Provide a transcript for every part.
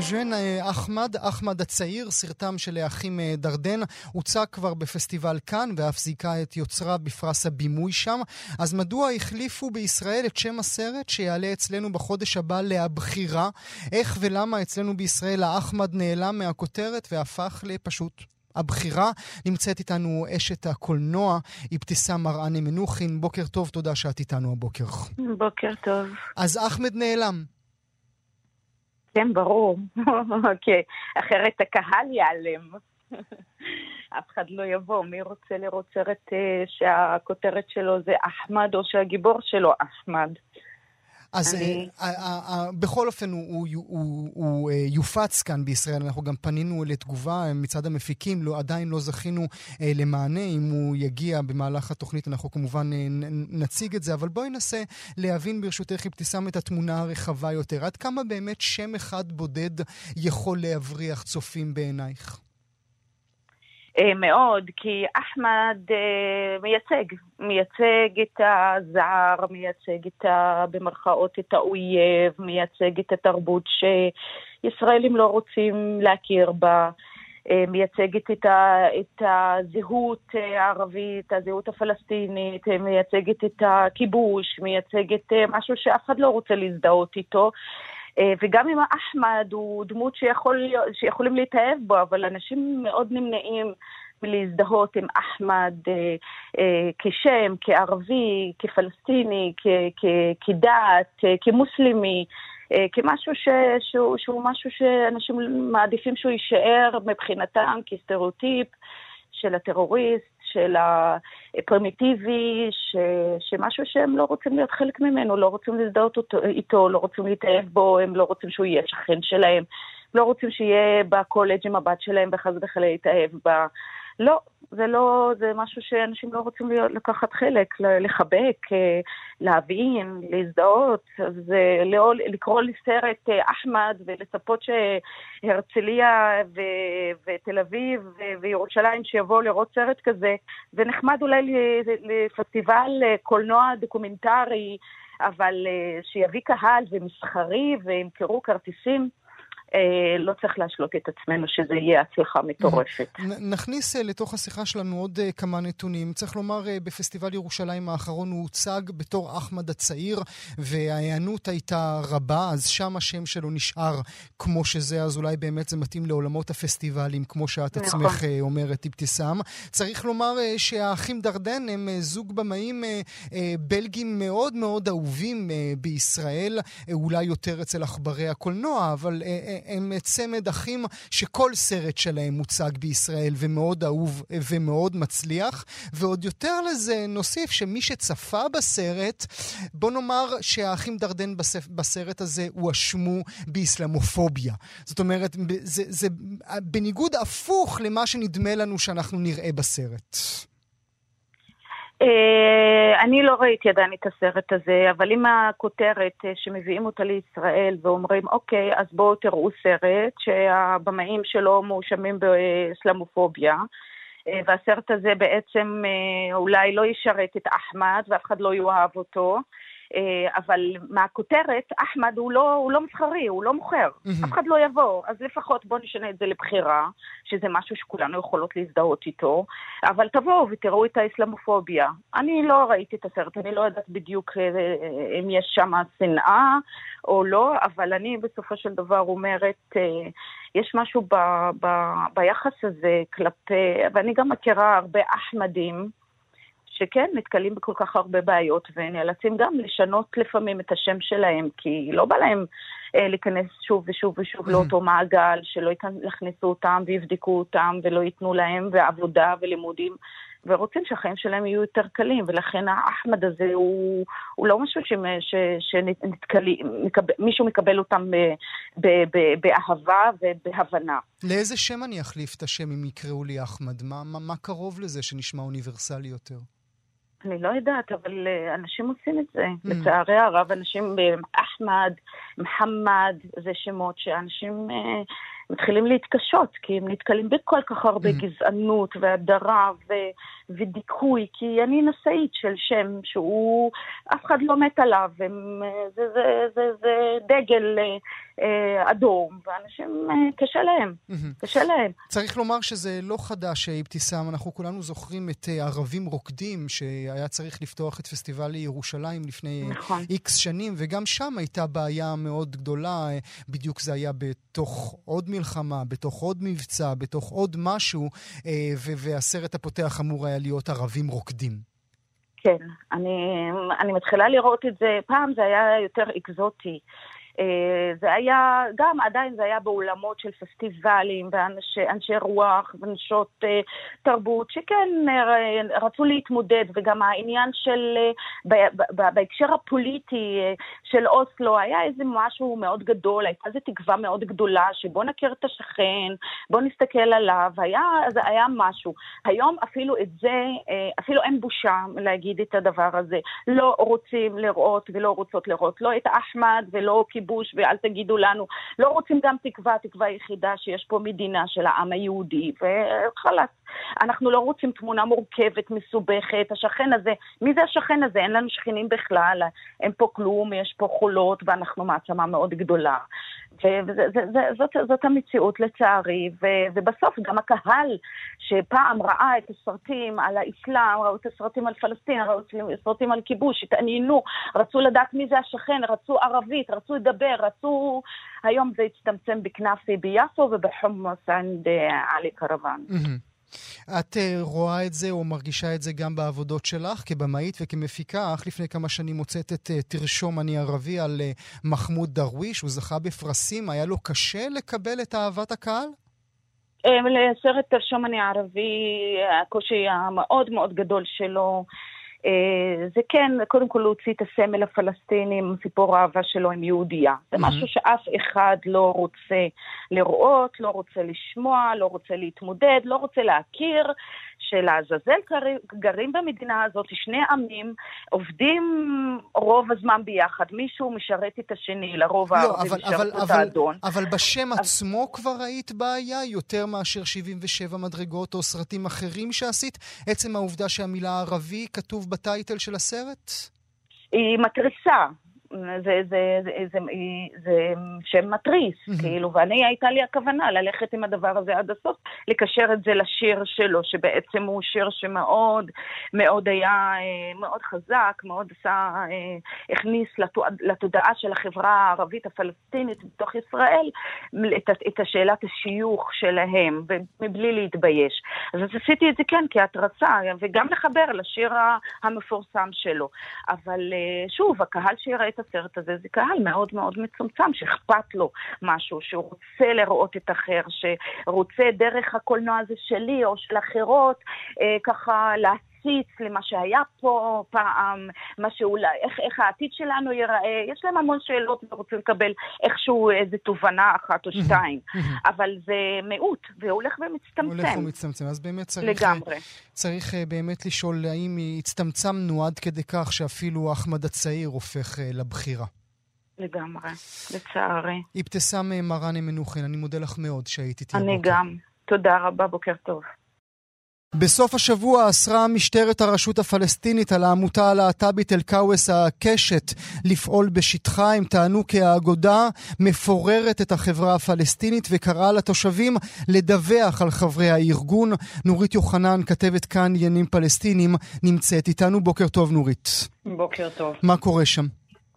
ז'ן אה, אחמד, אחמד הצעיר, סרטם של האחים אה, דרדן, הוצג כבר בפסטיבל כאן ואף זיכה את יוצריו בפרס הבימוי שם. אז מדוע החליפו בישראל את שם הסרט שיעלה אצלנו בחודש הבא להבחירה? איך ולמה אצלנו בישראל האחמד נעלם מהכותרת והפך לפשוט הבחירה. נמצאת איתנו אשת הקולנוע, אבתיסאם מראענה מנוחין. בוקר טוב, תודה שאת איתנו הבוקר. בוקר טוב. אז אחמד נעלם. כן, ברור. אוקיי, אחרת הקהל ייעלם. אף אחד לא יבוא. מי רוצה לראות סרט אה, שהכותרת שלו זה אחמד, או שהגיבור שלו אחמד? אז אני... uh, uh, uh, uh, בכל אופן הוא, הוא, הוא, הוא יופץ כאן בישראל, אנחנו גם פנינו לתגובה מצד המפיקים, לא, עדיין לא זכינו למענה, אם הוא יגיע במהלך התוכנית אנחנו כמובן נציג את זה, אבל בואי ננסה להבין ברשותך אבתיסאם את התמונה הרחבה יותר, עד כמה באמת שם אחד בודד יכול להבריח צופים בעינייך? אה, מאוד, כי אחמד אה, מייצג, מייצג את הזר, מייצג את ה... במרכאות את האויב, מייצג את התרבות שישראלים לא רוצים להכיר בה. אה, מייצגת את, ה, את הזהות הערבית, הזהות הפלסטינית, מייצגת את הכיבוש, מייצגת משהו שאף אחד לא רוצה להזדהות איתו. וגם אם אחמד הוא דמות שיכול, שיכולים להתאהב בו, אבל אנשים מאוד נמנעים מלהזדהות עם אחמד אה, אה, כשם, כערבי, כפלסטיני, כדת, אה, כמוסלמי. אה, כמשהו ש, שהוא, שהוא משהו שאנשים מעדיפים שהוא יישאר מבחינתם כסטריאוטיפ של הטרוריסט, של הפרימיטיבי, ש, שמשהו שהם לא רוצים להיות חלק ממנו, לא רוצים להזדהות איתו, לא רוצים להתאהב בו, הם לא רוצים שהוא יהיה שכן שלהם, לא רוצים שיהיה בקולג' עם הבת שלהם וחס וחלילה להתאהב בה. לא, זה לא, זה משהו שאנשים לא רוצים להיות, לקחת חלק, לחבק, אה, להבין, להזדהות. אז לא, לקרוא לסרט אה, אחמד ולצפות שהרצליה ו- ותל אביב ו- וירושלים שיבואו לראות סרט כזה, זה נחמד אולי לפסטיבל קולנוע דוקומנטרי, אבל שיביא קהל ומסחרי וימכרו כרטיסים. אה, לא צריך להשלות את עצמנו שזה יהיה הצלחה מטורפת. נכניס אה, לתוך השיחה שלנו עוד אה, כמה נתונים. צריך לומר, בפסטיבל ירושלים האחרון הוא הוצג בתור אחמד הצעיר, וההיענות הייתה רבה, אז שם השם שלו נשאר כמו שזה, אז אולי באמת זה מתאים לעולמות הפסטיבלים, כמו שאת נכון. עצמך אומרת, אבתיסאם. צריך לומר שהאחים דרדן הם זוג במאים בלגים מאוד מאוד אהובים בישראל, אולי יותר אצל עכברי הקולנוע, אבל הם צמד אחים שכל סרט שלהם מוצג בישראל ומאוד אהוב ומאוד מצליח. ועוד יותר לזה נוסיף שמי שצפה בסרט, בוא נאמר שהאחים דרדן בסרט הזה הואשמו באסלאמופוביה. זאת אומרת, זה, זה בניגוד הפוך למה שנדמה לנו שאנחנו נראה בסרט. אה, אני לא ראיתי עדיין את הסרט הזה, אבל עם הכותרת אה, שמביאים אותה לישראל ואומרים, אוקיי, אז בואו תראו סרט שהבמאים שלו מואשמים באסלאמופוביה, אה, והסרט הזה בעצם אולי לא ישרת את אחמד ואף אחד לא יאהב אותו. אה, אבל מהכותרת, אחמד הוא לא, הוא לא מסחרי, הוא לא מוכר. Mm-hmm. אף אחד לא יבוא. אז לפחות בואו נשנה את זה לבחירה, שזה משהו שכולנו יכולות להזדהות איתו, אבל תבואו ותראו את האסלאמופוביה. אני לא ראיתי את הסרט, אני לא יודעת בדיוק אה, אה, אם יש שם שנאה או לא, אבל אני בסופו של דבר אומרת, יש משהו ב, ב, ביחס הזה כלפי, ואני גם מכירה הרבה אחמדים, שכן, נתקלים בכל כך הרבה בעיות, ונאלצים גם לשנות לפעמים את השם שלהם, כי לא בא להם אה, להיכנס שוב ושוב ושוב mm-hmm. לאותו מעגל, שלא יכנסו אותם ויבדקו אותם ולא ייתנו להם, ועבודה ולימודים. ורוצים שהחיים שלהם יהיו יותר קלים, ולכן האחמד הזה הוא, הוא לא משהו שמישהו מקבל אותם ב, ב, ב, באהבה ובהבנה. לאיזה שם אני אחליף את השם אם יקראו לי אחמד? מה, מה, מה קרוב לזה שנשמע אוניברסלי יותר? אני לא יודעת, אבל uh, אנשים עושים את זה. Mm. לצערי הרב, אנשים, אחמד, מוחמד, זה שמות שאנשים uh, מתחילים להתקשות, כי הם נתקלים בכל כך הרבה mm. גזענות והדרה ו... ודיכוי, כי אני נשאית של שם שהוא, אף אחד לא מת עליו, הם, זה, זה, זה, זה דגל אה, אדום, ואנשים, אה, קשה להם, קשה להם. צריך לומר שזה לא חדש, אבתיסאם, אנחנו כולנו זוכרים את אה, ערבים רוקדים, שהיה צריך לפתוח את פסטיבל ירושלים לפני נכון. איקס שנים, וגם שם הייתה בעיה מאוד גדולה, אה, בדיוק זה היה בתוך עוד מלחמה, בתוך עוד מבצע, בתוך עוד משהו, אה, והסרט הפותח אמור היה להיות ערבים רוקדים. כן, אני, אני מתחילה לראות את זה, פעם זה היה יותר אקזוטי. אה, זה היה, גם עדיין זה היה באולמות של פסטיבלים ואנשי רוח ונשות אה, תרבות שכן אה, רצו להתמודד, וגם העניין של, בהקשר הפוליטי של אוסלו, היה איזה משהו מאוד גדול, הייתה איזו תקווה מאוד גדולה שבוא נכיר את השכן, בוא נסתכל עליו, היה, זה היה משהו. היום אפילו את זה, אפילו אין בושה להגיד את הדבר הזה. לא רוצים לראות ולא רוצות לראות לא את אחמד ולא כיבוש, ואל תגידו לנו, לא רוצים גם תקווה, תקווה יחידה שיש פה מדינה של העם היהודי, וחלאס. אנחנו לא רוצים תמונה מורכבת, מסובכת. השכן הזה, מי זה השכן הזה? אין לנו שכנים בכלל, אין פה כלום, יש פה חולות, ואנחנו מעצמה מאוד גדולה. וזאת המציאות לצערי, ו, ובסוף גם הקהל שפעם ראה את הסרטים על האסלאם, ראו את הסרטים על פלסטין, ראו את הסרטים על כיבוש, התעניינו, רצו לדעת מי זה השכן, רצו ערבית, רצו לדבר, רצו... היום זה הצטמצם בכנאפי ביפו ובחומוס ענד עלי קרוון. את אה, רואה את זה או מרגישה את זה גם בעבודות שלך כבמאית וכמפיקה, אך לפני כמה שנים מוצאת את אה, תרשום אני ערבי על אה, מחמוד דרוויש, הוא זכה בפרסים, היה לו קשה לקבל את אהבת הקהל? לסרט תרשום אני ערבי, הקושי המאוד מאוד גדול שלו זה כן, קודם כל להוציא את הסמל הפלסטיני עם סיפור האהבה שלו עם יהודייה. זה משהו שאף אחד לא רוצה לראות, לא רוצה לשמוע, לא רוצה להתמודד, לא רוצה להכיר. שלעזאזל גרים במדינה הזאת שני עמים, עובדים רוב הזמן ביחד, מישהו משרת את השני, לרוב לא, הערבים משרת את האדון. אבל בשם אבל... עצמו כבר ראית בעיה יותר מאשר 77 מדרגות או סרטים אחרים שעשית? עצם העובדה שהמילה ערבי כתוב בטייטל של הסרט? היא מתריסה. זה, זה, זה, זה, זה שם מתריס, mm-hmm. כאילו, ואני, הייתה לי הכוונה ללכת עם הדבר הזה עד הסוף, לקשר את זה לשיר שלו, שבעצם הוא שיר שמאוד, מאוד היה, אה, מאוד חזק, מאוד עשה, אה, הכניס לתודעה של החברה הערבית הפלסטינית בתוך ישראל את, את השאלת השיוך שלהם, מבלי להתבייש. אז עשיתי את זה כן כהתרצה, וגם לחבר לשיר המפורסם שלו. אבל אה, שוב, הקהל שיראה את הסרט הזה זה קהל מאוד מאוד מצומצם, שאכפת לו משהו, שהוא רוצה לראות את אחר, שרוצה דרך הקולנוע הזה שלי או של אחרות, אה, ככה להציג. להציץ למה שהיה פה פעם, מה שאולי, איך, איך העתיד שלנו ייראה, יש להם המון שאלות ורוצים לקבל איכשהו איזו תובנה אחת או שתיים, אבל זה מיעוט, והולך ומצטמצם. הולך ומצטמצם, אז באמת צריך, לגמרי. צריך אה, באמת לשאול האם הצטמצמנו עד כדי כך שאפילו אחמד הצעיר הופך אה, לבחירה. לגמרי, לצערי. אבתיסאם אה, מראנה מנוחין, אני מודה לך מאוד שהיית איתי. אני גם. תודה רבה, בוקר טוב. בסוף השבוע אסרה משטרת הרשות הפלסטינית על העמותה הלהט"בית אל-קאווס הקשת לפעול בשטחה. הם טענו כי האגודה מפוררת את החברה הפלסטינית וקראה לתושבים לדווח על חברי הארגון. נורית יוחנן, כתבת כאן עניינים פלסטינים, נמצאת איתנו. בוקר טוב, נורית. בוקר טוב. מה קורה שם?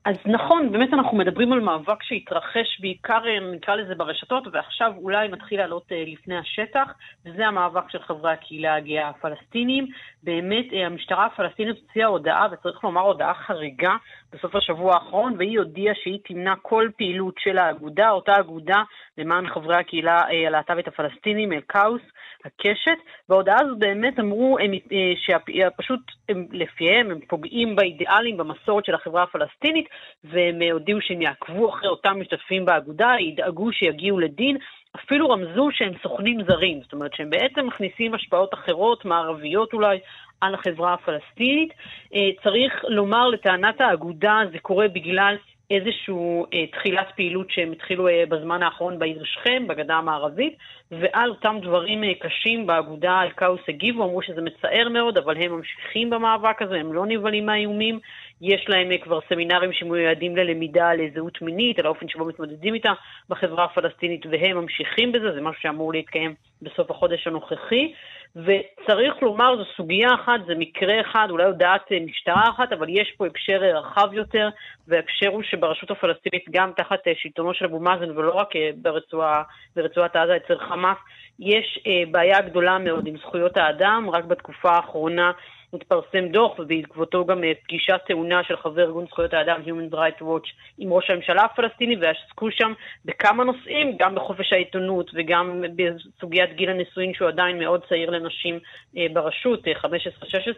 אז נכון, באמת אנחנו מדברים על מאבק שהתרחש בעיקר, נקרא לזה ברשתות, ועכשיו אולי מתחיל לעלות אה, לפני השטח, וזה המאבק של חברי הקהילה הגאה הפלסטינים. באמת, אה, המשטרה הפלסטינית הוציאה הודעה, וצריך לומר הודעה חריגה, בסוף השבוע האחרון, והיא הודיעה שהיא תמנע כל פעילות של האגודה, אותה אגודה למען חברי הקהילה אה, הלהט"בית הפלסטינים, אל-כאוס, הקשת. בהודעה הזו באמת אמרו הם, שפשוט הם, לפיהם הם פוגעים באידיאלים, במסורת של החברה הפלסטינית, והם הודיעו שהם יעקבו אחרי אותם משתתפים באגודה, ידאגו שיגיעו לדין. אפילו רמזו שהם סוכנים זרים, זאת אומרת שהם בעצם מכניסים השפעות אחרות, מערביות אולי, על החברה הפלסטינית. אה, צריך לומר, לטענת האגודה, זה קורה בגלל איזושהי אה, תחילת פעילות שהם התחילו אה, בזמן האחרון בעיר שכם, בגדה המערבית, ועל אותם דברים קשים באגודה אלקאוס הגיבו, אמרו שזה מצער מאוד, אבל הם ממשיכים במאבק הזה, הם לא נבהלים מהאיומים. יש להם כבר סמינרים שמיועדים ללמידה על זהות מינית, על האופן שבו מתמודדים איתה בחברה הפלסטינית, והם ממשיכים בזה, זה משהו שאמור להתקיים בסוף החודש הנוכחי. וצריך לומר, זו סוגיה אחת, זה מקרה אחד, אולי הודעת אה, משטרה אחת, אבל יש פה הקשר רחב יותר, וההקשר הוא שברשות הפלסטינית, גם תחת שלטונו של אבו מאזן, ולא רק ברצועה, ברצועת עזה אצל חמאס, יש בעיה גדולה מאוד עם זכויות האדם. רק בתקופה האחרונה התפרסם דוח, ובעקבותו גם אה, פגישה טעונה של חבר ארגון זכויות האדם Human Rights Watch עם ראש הממשלה הפלסטיני, ועסקו שם בכמה נושאים, גם בחופש העיתונות וגם בסוגיית גיל הנישואין שהוא עדיין מאוד צעיר לנשים אה, ברשות, 15-16,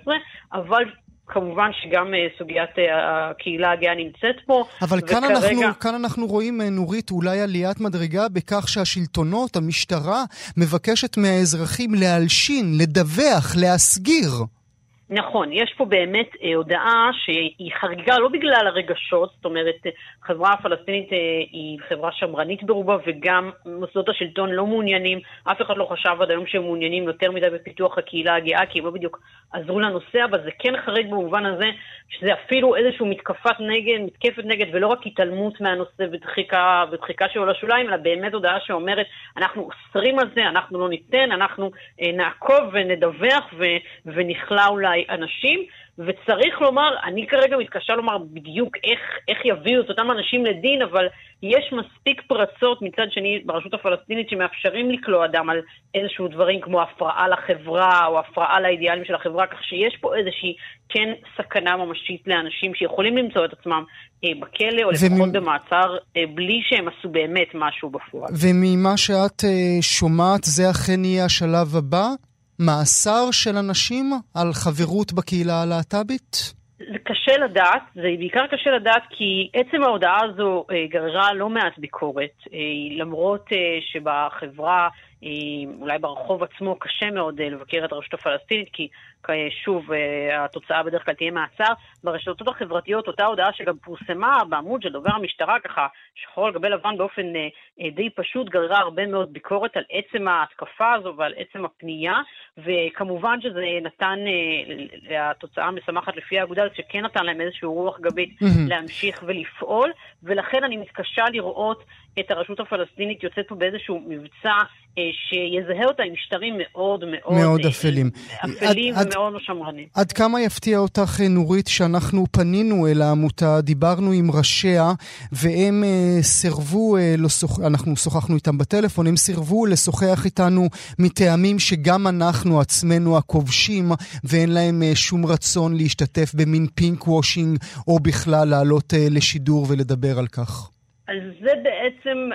אה, אבל כמובן שגם סוגיית הקהילה הגאה נמצאת פה. אבל וכרגע... כאן, אנחנו, כאן אנחנו רואים, נורית, אולי עליית מדרגה בכך שהשלטונות, המשטרה, מבקשת מהאזרחים להלשין, לדווח, להסגיר. נכון, יש פה באמת אה, הודעה שהיא חריגה לא בגלל הרגשות, זאת אומרת, החברה הפלסטינית אה, היא חברה שמרנית ברובה וגם מוסדות השלטון לא מעוניינים, אף אחד לא חשב עד היום שהם מעוניינים יותר מדי בפיתוח הקהילה הגאה, כי הם לא בדיוק עזרו לנושא, אבל זה כן חריג במובן הזה שזה אפילו איזושהי מתקפת נגד, מתקפת נגד, ולא רק התעלמות מהנושא ודחיקה, ודחיקה שלו לשוליים, אלא באמת הודעה שאומרת, אנחנו אוסרים על זה, אנחנו לא ניתן, אנחנו אה, נעקוב ונדווח ו, ונכלא אולי אנשים. וצריך לומר, אני כרגע מתקשה לומר בדיוק איך, איך יביאו את אותם אנשים לדין, אבל יש מספיק פרצות מצד שני ברשות הפלסטינית שמאפשרים לכלוא אדם על איזשהו דברים כמו הפרעה לחברה או הפרעה לאידיאלים של החברה, כך שיש פה איזושהי כן סכנה ממשית לאנשים שיכולים למצוא את עצמם אה, בכלא או לפחות ומ... במעצר אה, בלי שהם עשו באמת משהו בפועל. וממה שאת אה, שומעת, זה אכן יהיה השלב הבא? מאסר של אנשים על חברות בקהילה הלהט"בית? זה קשה לדעת, זה בעיקר קשה לדעת כי עצם ההודעה הזו אה, גררה לא מעט ביקורת, אה, למרות אה, שבחברה אולי ברחוב עצמו קשה מאוד לבקר את הרשות הפלסטינית, כי שוב, אה, התוצאה בדרך כלל תהיה מעצר. ברשתות החברתיות, אותה הודעה שגם פורסמה בעמוד של דובר המשטרה, ככה שחור על גבי לבן באופן אה, די פשוט, גררה הרבה מאוד ביקורת על עצם ההתקפה הזו ועל עצם הפנייה, וכמובן שזה נתן, התוצאה המשמחת לפי האגודה, שכן נתן להם איזושהי רוח גבית mm-hmm. להמשיך ולפעול, ולכן אני מתקשה לראות את הרשות הפלסטינית יוצאת פה באיזשהו מבצע אה, שיזהה אותה עם משטרים מאוד מאוד... מאוד אה, אפלים. אפלים עד, ומאוד לא שמרנים. עד כמה יפתיע אותך, אה, נורית, שאנחנו פנינו אל העמותה, דיברנו עם ראשיה, והם אה, סירבו, אה, לשוח... אנחנו שוחחנו איתם בטלפון, הם סירבו לשוחח איתנו מטעמים שגם אנחנו עצמנו הכובשים, ואין להם אה, שום רצון להשתתף במין פינק וושינג, או בכלל לעלות אה, לשידור ולדבר על כך. אז זה בעצם,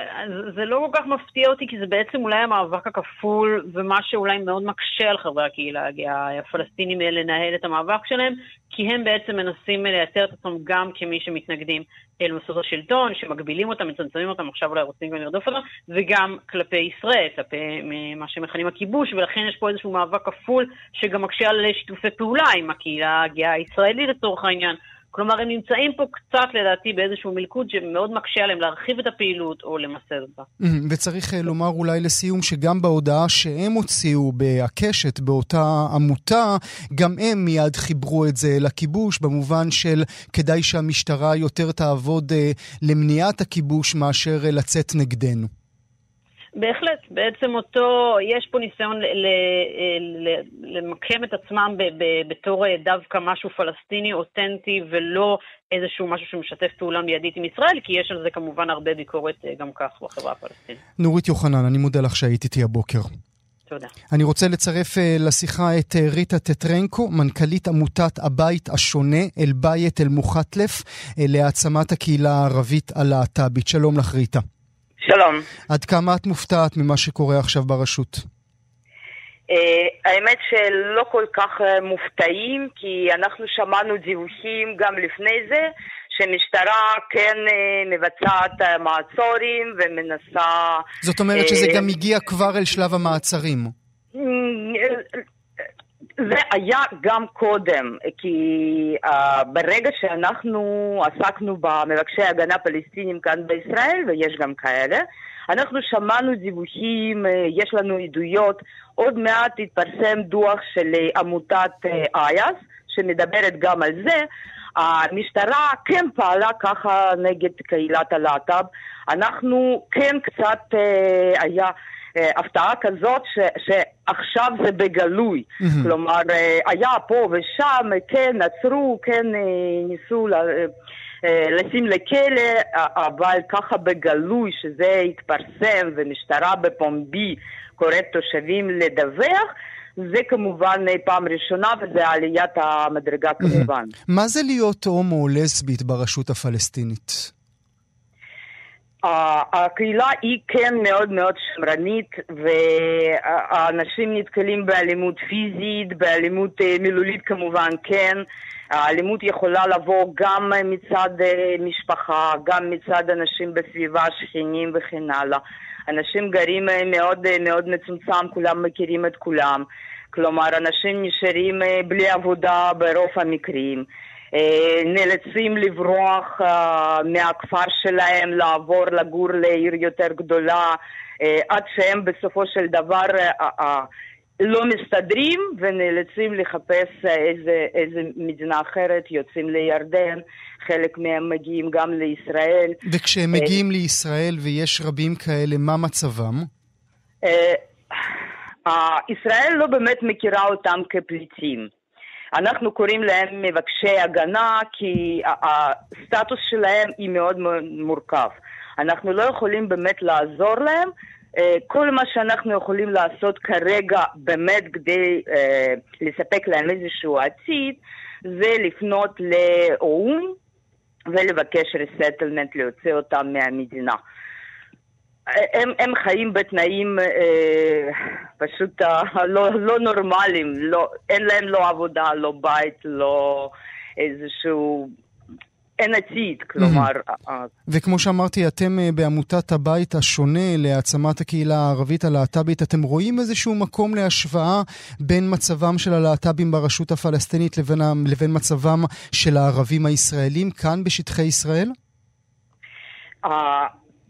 זה לא כל כך מפתיע אותי, כי זה בעצם אולי המאבק הכפול, ומה שאולי מאוד מקשה על חברי הקהילה הגאה הפלסטינים לנהל את המאבק שלהם, כי הם בעצם מנסים לייצר את עצמם גם כמי שמתנגדים אל מוסדות השלטון, שמגבילים אותם, מצמצמים אותם, עכשיו אולי רוצים גם לרדוף אותם, וגם כלפי ישראל, כלפי מה שמכנים הכיבוש, ולכן יש פה איזשהו מאבק כפול, שגם מקשה על שיתופי פעולה עם הקהילה הגאה הישראלית לצורך העניין. כלומר, הם נמצאים פה קצת, לדעתי, באיזשהו מלכוד שמאוד מקשה עליהם להרחיב את הפעילות או למסד אותה. וצריך אה, לומר אולי לסיום שגם בהודעה שהם הוציאו בהקשת, באותה עמותה, גם הם מיד חיברו את זה לכיבוש, במובן של כדאי שהמשטרה יותר תעבוד אה, למניעת הכיבוש מאשר אה, לצאת נגדנו. בהחלט, בעצם אותו, יש פה ניסיון למקם את עצמם בתור אה, דווקא משהו פלסטיני אותנטי ולא איזשהו משהו שמשתף פעולה מיידית עם ישראל, כי יש על זה כמובן הרבה ביקורת אה, גם כך בחברה הפלסטינית. נורית יוחנן, אני מודה לך שהיית איתי הבוקר. תודה. אני רוצה לצרף לשיחה את ריטה טטרנקו, מנכ"לית עמותת הבית השונה, אל-בית אל-מוחטלף, uh, להעצמת הקהילה הערבית הלהט"בית. שלום לך, ריטה. שלום. עד כמה את מופתעת ממה שקורה עכשיו ברשות? Uh, האמת שלא כל כך uh, מופתעים, כי אנחנו שמענו דיווחים גם לפני זה, שמשטרה כן uh, מבצעת uh, מעצורים ומנסה... זאת אומרת uh, שזה גם הגיע כבר אל שלב המעצרים. זה היה גם קודם, כי uh, ברגע שאנחנו עסקנו במבקשי הגנה פלסטינים כאן בישראל, ויש גם כאלה, אנחנו שמענו דיווחים, uh, יש לנו עדויות, עוד מעט התפרסם דוח של uh, עמותת אייס, שמדברת גם על זה. המשטרה כן פעלה ככה נגד קהילת הלהט"ב. אנחנו כן קצת uh, היה... אה, הפתעה כזאת ש, שעכשיו זה בגלוי. Mm-hmm. כלומר, אה, היה פה ושם, כן, עצרו, כן, אה, ניסו לה, לשים לכלא, אבל ככה בגלוי שזה התפרסם ומשטרה בפומבי קוראת תושבים לדווח, זה כמובן פעם ראשונה וזה עליית המדרגה כמובן. מה זה להיות הומו או לסבית ברשות הפלסטינית? הקהילה היא כן מאוד מאוד שמרנית והאנשים נתקלים באלימות פיזית, באלימות אה, מילולית כמובן כן. האלימות יכולה לבוא גם מצד אה, משפחה, גם מצד אנשים בסביבה, שכנים וכן הלאה. אנשים גרים אה, מאוד מאוד מצומצם, כולם מכירים את כולם. כלומר, אנשים נשארים בלי עבודה ברוב המקרים. אה, נאלצים לברוח אה, מהכפר שלהם, לעבור לגור לעיר יותר גדולה, אה, עד שהם בסופו של דבר לא מסתדרים ונאלצים לחפש איזה, איזה מדינה אחרת, יוצאים לירדן, חלק מהם מגיעים גם לישראל. וכשהם מגיעים לישראל, ויש רבים כאלה, מה מצבם? ישראל לא באמת מכירה אותם כפליטים. אנחנו קוראים להם מבקשי הגנה כי הסטטוס שלהם היא מאוד מורכב. אנחנו לא יכולים באמת לעזור להם. אה, כל מה שאנחנו יכולים לעשות כרגע באמת כדי אה, לספק להם איזשהו עתיד זה לפנות לאו"ם ולבקש רסטלמנט להוציא אותם מהמדינה. הם, הם חיים בתנאים אה, פשוט אה, לא, לא נורמליים, לא, אין להם לא עבודה, לא בית, לא איזשהו... אין עתיד, כלומר... Mm-hmm. וכמו שאמרתי, אתם אה, בעמותת הבית השונה להעצמת הקהילה הערבית הלהט"בית, אתם רואים איזשהו מקום להשוואה בין מצבם של הלהט"בים ברשות הפלסטינית לבין, לבין מצבם של הערבים הישראלים כאן בשטחי ישראל?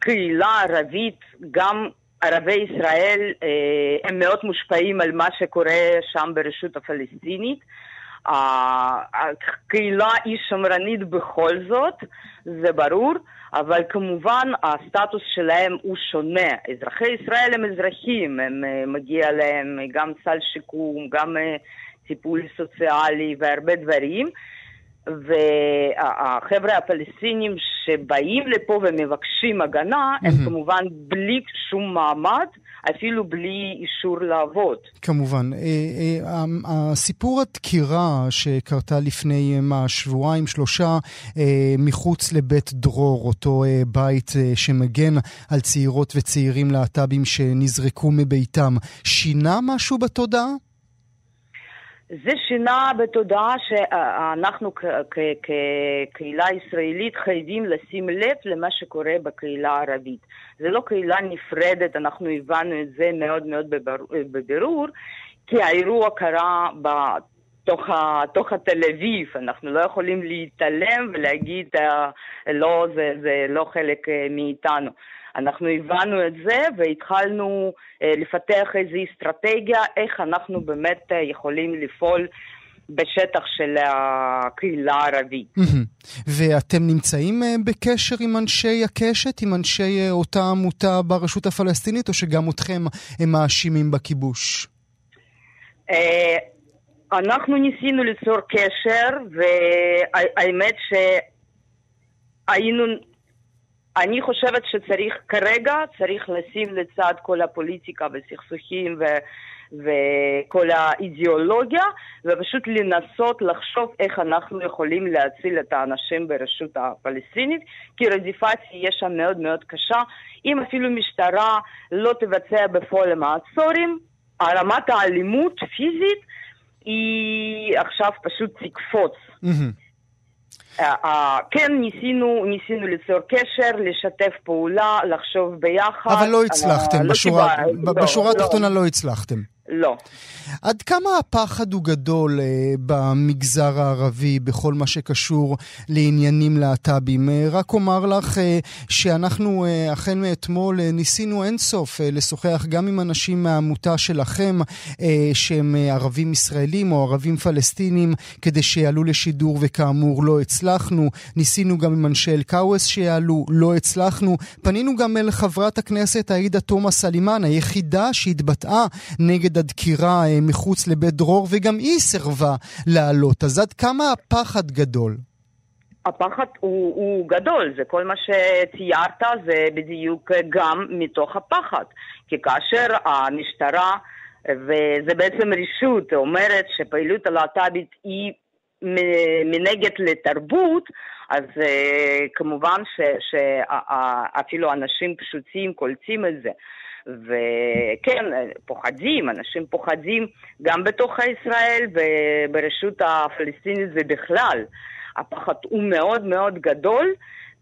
קהילה ערבית, גם ערבי ישראל, אה, הם מאוד מושפעים על מה שקורה שם ברשות הפלסטינית. הקהילה היא שמרנית בכל זאת, זה ברור, אבל כמובן הסטטוס שלהם הוא שונה. אזרחי ישראל הם אזרחים, הם, אה, מגיע להם גם סל שיקום, גם אה, טיפול סוציאלי והרבה דברים. והחבר'ה הפלסטינים שבאים לפה ומבקשים הגנה, הם mm-hmm. כמובן בלי שום מעמד, אפילו בלי אישור לעבוד. כמובן. אה, אה, הסיפור הדקירה שקרתה לפני מה, שבועיים, שלושה, אה, מחוץ לבית דרור, אותו בית שמגן על צעירות וצעירים להט"בים שנזרקו מביתם, שינה משהו בתודעה? זה שינה בתודעה שאנחנו כקהילה ישראלית חייבים לשים לב למה שקורה בקהילה הערבית. זה לא קהילה נפרדת, אנחנו הבנו את זה מאוד מאוד בבירור, כי האירוע קרה בתוך תל אביב, אנחנו לא יכולים להתעלם ולהגיד לא, זה, זה לא חלק אה, מאיתנו. אנחנו הבנו את זה והתחלנו אה, לפתח איזו אסטרטגיה איך אנחנו באמת אה, יכולים לפעול בשטח של הקהילה הערבית. ואתם נמצאים אה, בקשר עם אנשי הקשת, עם אנשי אותה עמותה ברשות הפלסטינית, או שגם אתכם הם מאשימים בכיבוש? אנחנו ניסינו ליצור קשר, והאמת שהיינו... אני חושבת שצריך, כרגע צריך לשים לצד כל הפוליטיקה וסכסוכים ו... וכל האידיאולוגיה, ופשוט לנסות לחשוב איך אנחנו יכולים להציל את האנשים ברשות הפלסטינית, כי רדיפה תהיה שם מאוד מאוד קשה. אם אפילו משטרה לא תבצע בפועל מעצורים, רמת האלימות פיזית היא עכשיו פשוט תקפוץ. Uh, כן, ניסינו, ניסינו ליצור קשר, לשתף פעולה, לחשוב ביחד. אבל לא הצלחתם, uh, בשורה, לא לא, התחתונה לא. לא הצלחתם. לא. עד כמה הפחד הוא גדול אה, במגזר הערבי בכל מה שקשור לעניינים להט"בים? אה, רק אומר לך אה, שאנחנו אה, החל מאתמול אה, ניסינו אינסוף אה, לשוחח גם עם אנשים מהעמותה שלכם אה, שהם אה, ערבים ישראלים או ערבים פלסטינים כדי שיעלו לשידור וכאמור לא הצלחנו. ניסינו גם עם אנשי אל-קאוואס שיעלו, לא הצלחנו. פנינו גם אל חברת הכנסת עאידה תומא סלימאן, היחידה שהתבטאה נגד הדקירה אה, מחוץ לבית דרור, וגם היא סירבה לעלות. אז עד כמה הפחד גדול? הפחד הוא, הוא גדול, זה כל מה שציירת זה בדיוק גם מתוך הפחד. כי כאשר המשטרה, וזה בעצם רשות, אומרת שפעילות הלהט"בית היא מנגד לתרבות, אז uh, כמובן שאפילו אנשים פשוטים קולטים את זה. וכן, פוחדים, אנשים פוחדים גם בתוך ישראל וברשות הפלסטינית ובכלל. הפחד הוא מאוד מאוד גדול,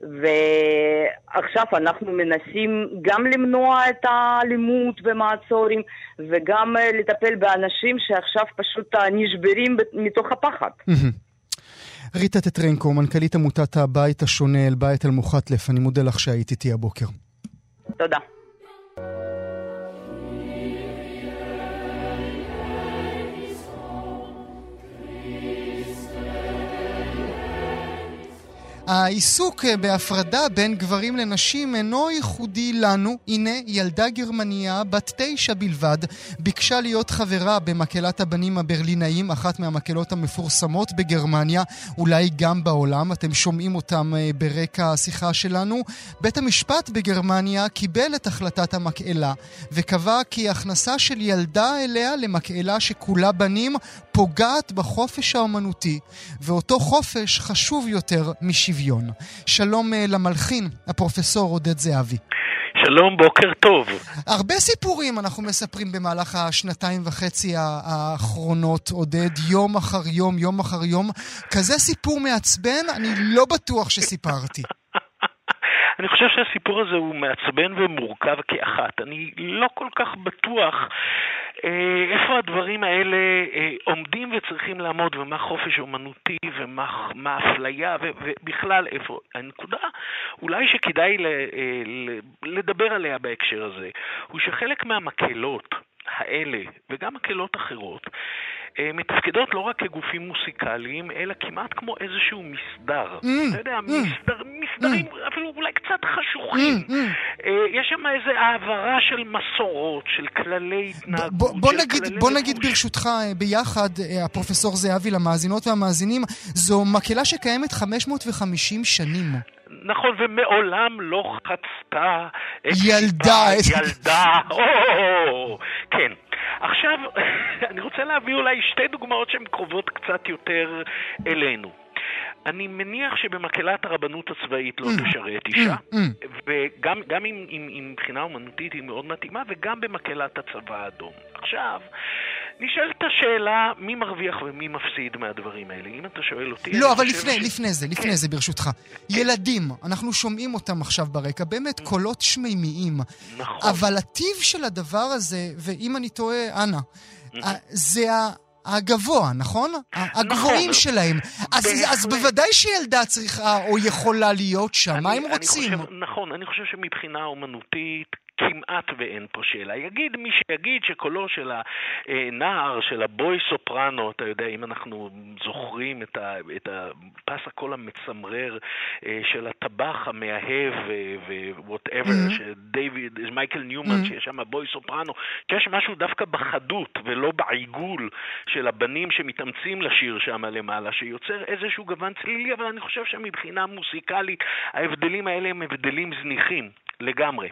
ועכשיו אנחנו מנסים גם למנוע את האלימות ומעצורים וגם לטפל באנשים שעכשיו פשוט נשברים מתוך הפחד. ריטה טטרנקו, מנכ"לית עמותת הבית השונה, אל בית אל מוחטלף, אני מודה לך שהיית איתי הבוקר. תודה. Thank you. העיסוק אה, בהפרדה בין גברים לנשים אינו ייחודי לנו. הנה, ילדה גרמניה בת תשע בלבד ביקשה להיות חברה במקהלת הבנים הברלינאים, אחת מהמקהלות המפורסמות בגרמניה, אולי גם בעולם. אתם שומעים אותם אה, ברקע השיחה שלנו. בית המשפט בגרמניה קיבל את החלטת המקהלה וקבע כי הכנסה של ילדה אליה למקהלה שכולה בנים פוגעת בחופש האומנותי, ואותו חופש חשוב יותר משוויון. שלום אה, למלחין, הפרופסור עודד זהבי. שלום, בוקר טוב. הרבה סיפורים אנחנו מספרים במהלך השנתיים וחצי האחרונות, עודד, יום אחר יום, יום אחר יום. כזה סיפור מעצבן, אני לא בטוח שסיפרתי. אני חושב שהסיפור הזה הוא מעצבן ומורכב כאחת. אני לא כל כך בטוח איפה הדברים האלה אה, עומדים וצריכים לעמוד, ומה חופש אומנותי, ומה אפליה, ובכלל איפה. הנקודה אולי שכדאי אה, לדבר עליה בהקשר הזה, הוא שחלק מהמקהלות האלה, וגם מקהלות אחרות, אה, מתפקדות לא רק כגופים מוסיקליים, אלא כמעט כמו איזשהו מסדר. Mm, אתה יודע, mm, מסדר, מסדרים mm. אפילו אולי קצת חשוכים. Mm, mm. אה, יש שם איזו העברה של מסורות, של כללי התנהגות, בוא, בוא נגיד, בוא נגיד ברשותך אה, ביחד, הפרופסור זהבי, למאזינות והמאזינים, זו מקהלה שקיימת 550 שנים. נכון, ומעולם לא חצתה ילדה, ילדה, או, כן. עכשיו, אני רוצה להביא אולי שתי דוגמאות שהן קרובות קצת יותר אלינו. אני מניח שבמקהלת הרבנות הצבאית לא mm. תשרת אישה, mm. Mm. וגם אם, מבחינה אומנותית היא מאוד מתאימה, וגם במקהלת הצבא האדום. עכשיו, נשאלת השאלה מי מרוויח ומי מפסיד מהדברים האלה. אם אתה שואל אותי... לא, אבל לפני, ש... לפני זה, לפני כן. זה, ברשותך. כן. ילדים, אנחנו שומעים אותם עכשיו ברקע, באמת קולות שמימיים. נכון. אבל הטיב של הדבר הזה, ואם אני טועה, אנא, זה ה... הגבוה, נכון? הגבוהים נכון. שלהם. אז, אז בוודאי שילדה צריכה או יכולה להיות שם, מה הם רוצים? אני חושב, נכון, אני חושב שמבחינה אומנותית, כמעט ואין פה שאלה. יגיד מי שיגיד שקולו של הנער, של ה boy soprano, אתה יודע, אם אנחנו זוכרים את, ה, את הפס הקול המצמרר אה, של הטבח המאהב ו whatever, mm-hmm. שדייוויד, מייקל ניימן, mm-hmm. שיש שם boy soprano, שיש משהו דווקא בחדות ולא בעיגול של הבנים שמתאמצים לשיר שם למעלה, שיוצר איזשהו גוון צלילי, אבל אני חושב שמבחינה מוסיקלית ההבדלים האלה הם הבדלים זניחים. לגמרי.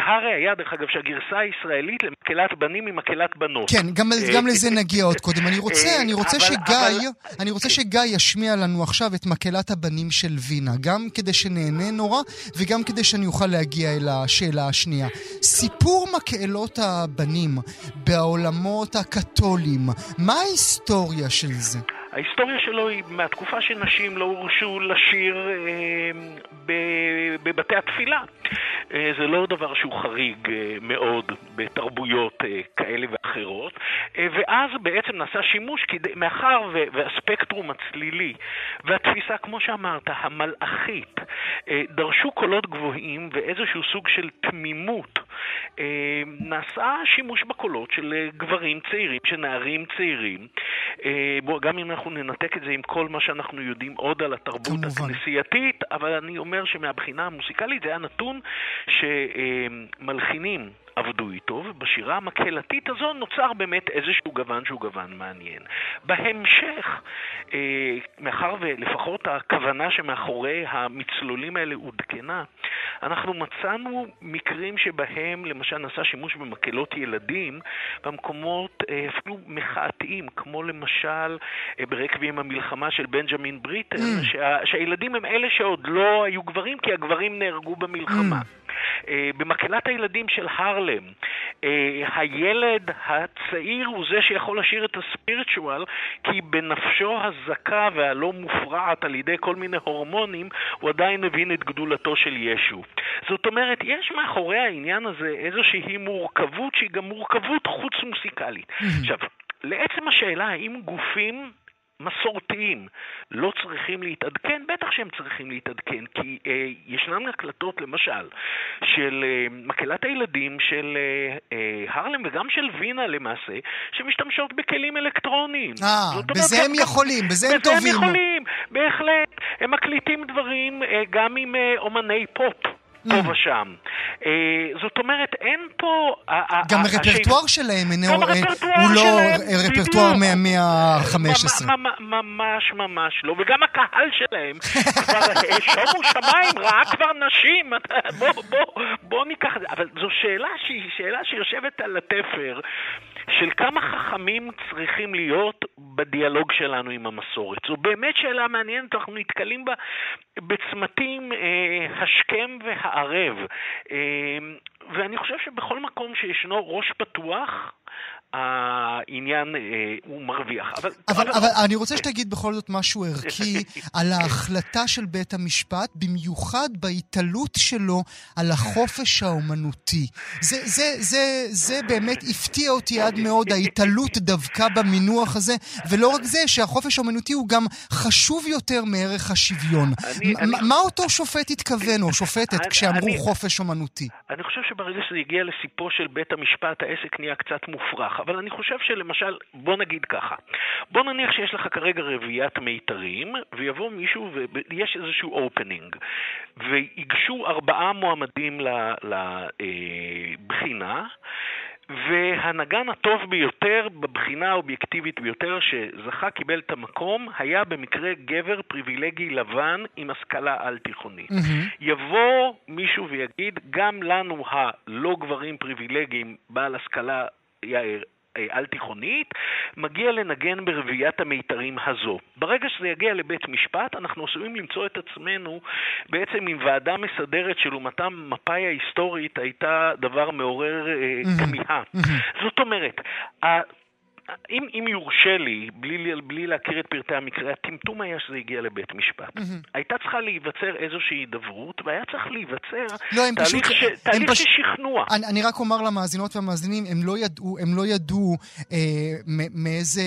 אה, והראיה, דרך אגב, שהגרסה הישראלית למקהלת בנים היא מקהלת בנות. כן, גם, אה, גם לזה נגיע עוד קודם. אני רוצה, אה, אני רוצה אבל, שגיא, אבל... אני רוצה שגיא ישמיע לנו עכשיו את מקהלת הבנים של וינה, גם כדי שנהנה נורא וגם כדי שאני אוכל להגיע אל השאלה השנייה. סיפור מקהלות הבנים בעולמות הקתולים, מה ההיסטוריה של זה? ההיסטוריה שלו היא מהתקופה שנשים לא הורשו לשיר אה, בבתי התפילה. אה, זה לא דבר שהוא חריג אה, מאוד בתרבויות אה, כאלה ואחרות, ואז בעצם נעשה שימוש, כדי, מאחר והספקטרום הצלילי והתפיסה, כמו שאמרת, המלאכית, דרשו קולות גבוהים ואיזשהו סוג של תמימות. נעשה שימוש בקולות של גברים צעירים, של נערים צעירים. אה, גם אם אנחנו ננתק את זה עם כל מה שאנחנו יודעים עוד על התרבות כמובן. הכנסייתית, אבל אני אומר שמהבחינה המוסיקלית זה היה נתון שמלחינים עבדו איתו, ובשירה המקהלתית הזו נוצר באמת איזשהו גוון שהוא גוון מעניין. בהמשך, אה, מאחר ולפחות הכוונה שמאחורי המצלולים האלה עודכנה, אנחנו מצאנו מקרים שבהם למשל נעשה שימוש במקהלות ילדים במקומות אה, אפילו מחאתיים, כמו למשל אה, ברקבים המלחמה של בנג'מין בריטן, mm. שה, שהילדים הם אלה שעוד לא היו גברים כי הגברים נהרגו במלחמה. Mm. אה, במקהלת הילדים של הרלם, אה, הילד הצעיר הוא זה שיכול לשיר את הספיריטואל, כי בנפשו הזכה והלא מופרעת על ידי כל מיני הורמונים, הוא עדיין מבין את גדולתו של ישו. זאת אומרת, יש מאחורי העניין הזה איזושהי מורכבות שהיא גם מורכבות חוץ מוסיקלית. עכשיו, לעצם השאלה האם גופים מסורתיים לא צריכים להתעדכן? בטח שהם צריכים להתעדכן, כי אה, ישנן הקלטות, למשל, של אה, מקהלת הילדים של אה, אה, הרלם וגם של וינה למעשה, שמשתמשות בכלים אלקטרוניים. אה, בזה אומרת, הם גם, יכולים, בזה הם טובים. בזה הם יכולים, בהחלט. הם מקליטים דברים אה, גם עם אה, אומני פופ. פה mm. ושם. אה, זאת אומרת, אין פה... גם הרפרטואר שלהם הוא לא רפרטואר מהמאה ה-15. ממש ממש לא, וגם הקהל שלהם כבר אה, שומו שמיים, ראה כבר נשים, בוא ניקח את זה. אבל זו שאלה שהיא שאלה שיושבת על התפר. של כמה חכמים צריכים להיות בדיאלוג שלנו עם המסורת. זו באמת שאלה מעניינת, אנחנו נתקלים בה בצמתים אה, השכם והערב. אה, ואני חושב שבכל מקום שישנו ראש פתוח, העניין אה, הוא מרוויח. אבל, אבל, אבל, אבל אני רוצה שתגיד בכל זאת משהו ערכי על ההחלטה של בית המשפט, במיוחד בהתעלות שלו על החופש האומנותי. זה, זה, זה, זה באמת הפתיע אותי עד מאוד, ההתעלות דווקא במינוח הזה, ולא רק זה, שהחופש האומנותי הוא גם חשוב יותר מערך השוויון. אני, אני... מה אותו שופט התכוון, או שופטת, כשאמרו אני, חופש אומנותי? אני חושב שברגע שזה הגיע לסיפו של בית המשפט, העסק נהיה קצת מופרך. אבל אני חושב שלמשל, בוא נגיד ככה, בוא נניח שיש לך כרגע רביעיית מיתרים, ויבוא מישהו ויש איזשהו אופנינג, ויגשו ארבעה מועמדים לבחינה, והנגן הטוב ביותר בבחינה האובייקטיבית ביותר שזכה, קיבל את המקום, היה במקרה גבר פריבילגי לבן עם השכלה על-תיכונית. Mm-hmm. יבוא מישהו ויגיד, גם לנו הלא גברים פריבילגיים בעל השכלה אה, על-תיכונית, מגיע לנגן ברביעיית המיתרים הזו. ברגע שזה יגיע לבית משפט, אנחנו עשויים למצוא את עצמנו בעצם עם ועדה מסדרת שלעומתם מפאי ההיסטורית הייתה דבר מעורר mm-hmm. כמיהה. זאת אומרת, אם, אם יורשה לי, בלי, בלי להכיר את פרטי המקרה, הטמטום היה שזה הגיע לבית משפט. Mm-hmm. הייתה צריכה להיווצר איזושהי הידברות, והיה צריך להיווצר לא, תהליך, פשוט, ש, תהליך פש... של שכנוע. אני, אני רק אומר למאזינות והמאזינים, הם לא ידעו, הם לא ידעו אה, מאיזה,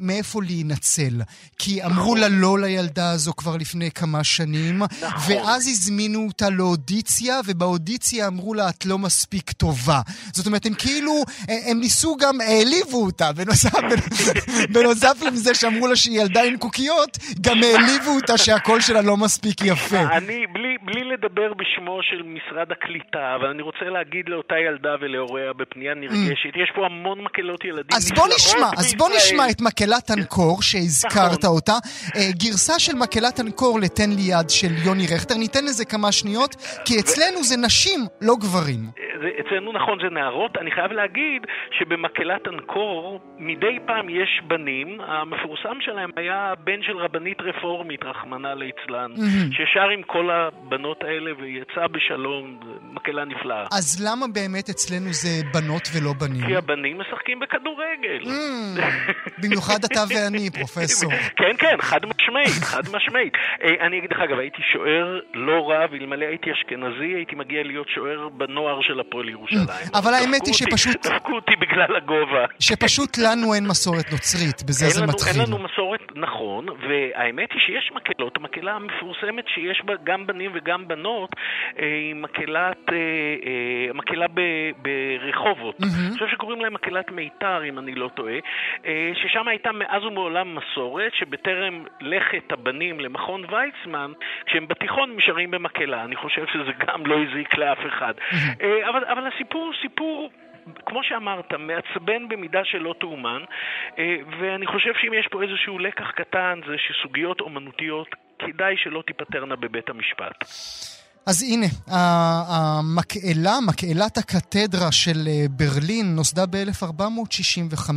מאיפה להינצל. כי אמרו נכון. לה לא לילדה הזו כבר לפני כמה שנים, נכון. ואז הזמינו אותה לאודיציה, ובאודיציה אמרו לה, את לא מספיק טובה. זאת אומרת, הם כאילו, הם ניסו גם, העליבו אותה, בנוסף, בנוסף לזה שאמרו לה שהיא ילדה עם קוקיות, גם העליבו אותה שהקול שלה לא מספיק יפה. אני, בלי, בלי לדבר בשמו של משרד הקליטה, אבל אני רוצה להגיד לאותה ילדה ולהוריה בפנייה נרגשת, יש פה המון מקהלות ילדים אז בוא נשמע, אז בוא נשמע את מקהלת אנקור שהזכרת נכון. אותה. אה, גרסה של מקהלת אנקור לתן לי יד של יוני רכטר, ניתן לזה כמה שניות, כי אצלנו זה נשים, לא גברים. אצלנו נכון זה נערות. אני חייב להגיד שבמקהלת אנקור מדי פעם יש בנים, המפורסם שלהם היה בן של רבנית רפורמית, רחמנא ליצלן, mm-hmm. ששר עם כל הבנות האלה ויצא בשלום, מקהלה נפלאה. אז למה באמת אצלנו זה בנות ולא בנים? כי הבנים משחקים בכדורגל. Mm, במיוחד אתה ואני, פרופסור. כן, כן, חד משמעית, חד משמעית. אה, אני אגיד לך, אגב, הייתי שוער לא רב, אלמלא הייתי אשכנזי, הייתי מגיע להיות שוער בנוער של הפועל ירושלים. אבל האמת היא שפשוט... דפקו אותי בגלל הגובה. שפשוט לנו אין מסורת נוצרית, בזה זה מתחיל. אין לנו מסורת, נכון, והאמת היא שיש מקהלות, המקהלה המפורסמת שיש בה גם בנים וגם בנות, אה, היא מקהלת, אה, מקהלה ברחובות. אני חושב שקוראים להם מקהלת מיתר, אם אני לא טועה, ששם הייתה מאז ומעולם מסורת, שבטרם לכת הבנים למכון ויצמן, כשהם בתיכון נשארים במקהלה. אני חושב שזה גם לא הזיק לאף אחד. אבל, אבל הסיפור הוא סיפור... כמו שאמרת, מעצבן במידה שלא תאומן, ואני חושב שאם יש פה איזשהו לקח קטן, זה שסוגיות אומנותיות כדאי שלא תיפתרנה בבית המשפט. אז הנה, המקהלה, מקהלת הקתדרה של אה, ברלין, נוסדה ב-1465,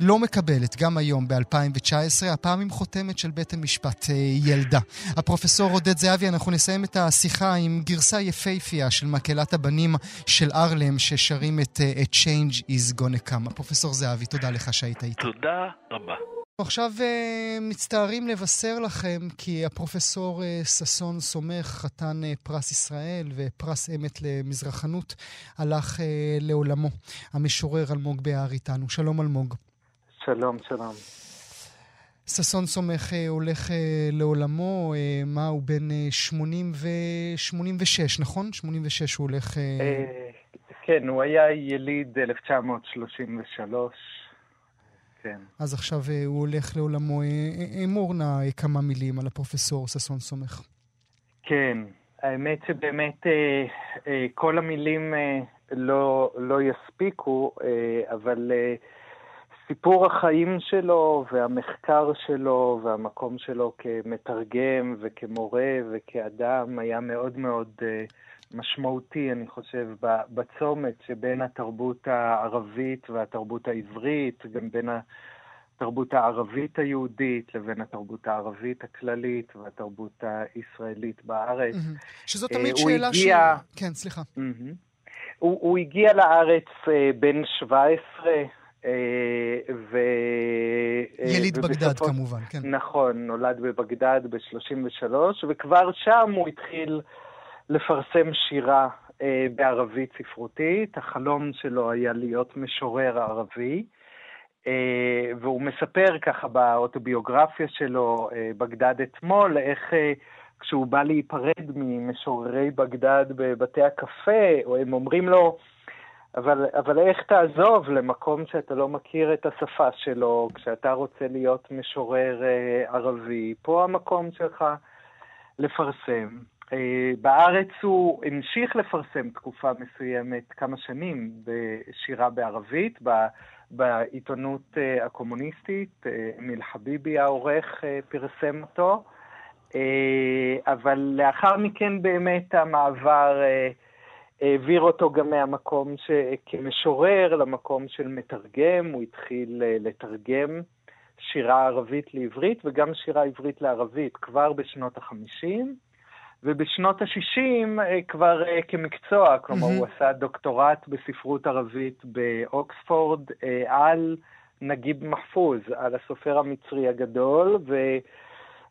לא מקבלת גם היום, ב-2019, הפעם עם חותמת של בית המשפט אה, ילדה. הפרופסור עודד זהבי, אנחנו נסיים את השיחה עם גרסה יפייפייה של מקהלת הבנים של ארלם, ששרים את, אה, את Change is gonna come. הפרופסור זהבי, תודה לך שהיית איתי. תודה רבה. עכשיו uh, מצטערים לבשר לכם כי הפרופסור uh, ששון סומך, חתן uh, פרס ישראל ופרס אמת למזרחנות, הלך לעולמו. המשורר אלמוג בהר איתנו. שלום אלמוג. שלום, שלום. ששון סומך הולך לעולמו, מה, הוא בן uh, 80 ו... 86, נכון? 86 הוא הולך... כן, הוא היה יליד 1933. כן. אז עכשיו אה, הוא הולך לעולמו. אה, אה, אמור נא כמה מילים על הפרופסור ששון סומך. כן, האמת שבאמת כל המילים לא, לא יספיקו, אבל סיפור החיים שלו והמחקר שלו והמקום שלו כמתרגם וכמורה וכאדם היה מאוד מאוד משמעותי, אני חושב, בצומת שבין התרבות הערבית והתרבות העברית, גם בין התרבות הערבית היהודית לבין התרבות הערבית הכללית והתרבות הישראלית בארץ. שזו תמיד שאלה הגיע... ש... כן, סליחה. הוא, הוא הגיע לארץ אה, בן 17, אה, ו... יליד ובסופו... בגדד כמובן, כן. נכון, נולד בבגדד ב-33, וכבר שם הוא התחיל לפרסם שירה אה, בערבית ספרותית. החלום שלו היה להיות משורר ערבי, אה, והוא מספר ככה באוטוביוגרפיה שלו, אה, בגדד אתמול, איך אה, כשהוא בא להיפרד ממשוררי בגדד בבתי הקפה, או הם אומרים לו, אבל, אבל איך תעזוב למקום שאתה לא מכיר את השפה שלו, כשאתה רוצה להיות משורר אה, ערבי? פה המקום שלך לפרסם. אה, בארץ הוא המשיך לפרסם תקופה מסוימת, כמה שנים, בשירה בערבית, בעיתונות אה, הקומוניסטית, אה, אמיל חביבי העורך פרסם אותו, אבל לאחר מכן באמת המעבר העביר אותו גם מהמקום ש... כמשורר למקום של מתרגם, הוא התחיל לתרגם שירה ערבית לעברית וגם שירה עברית לערבית כבר בשנות החמישים. ובשנות ה-60 אה, כבר אה, כמקצוע, כלומר mm-hmm. הוא עשה דוקטורט בספרות ערבית באוקספורד אה, על נגיב מחפוז, על הסופר המצרי הגדול,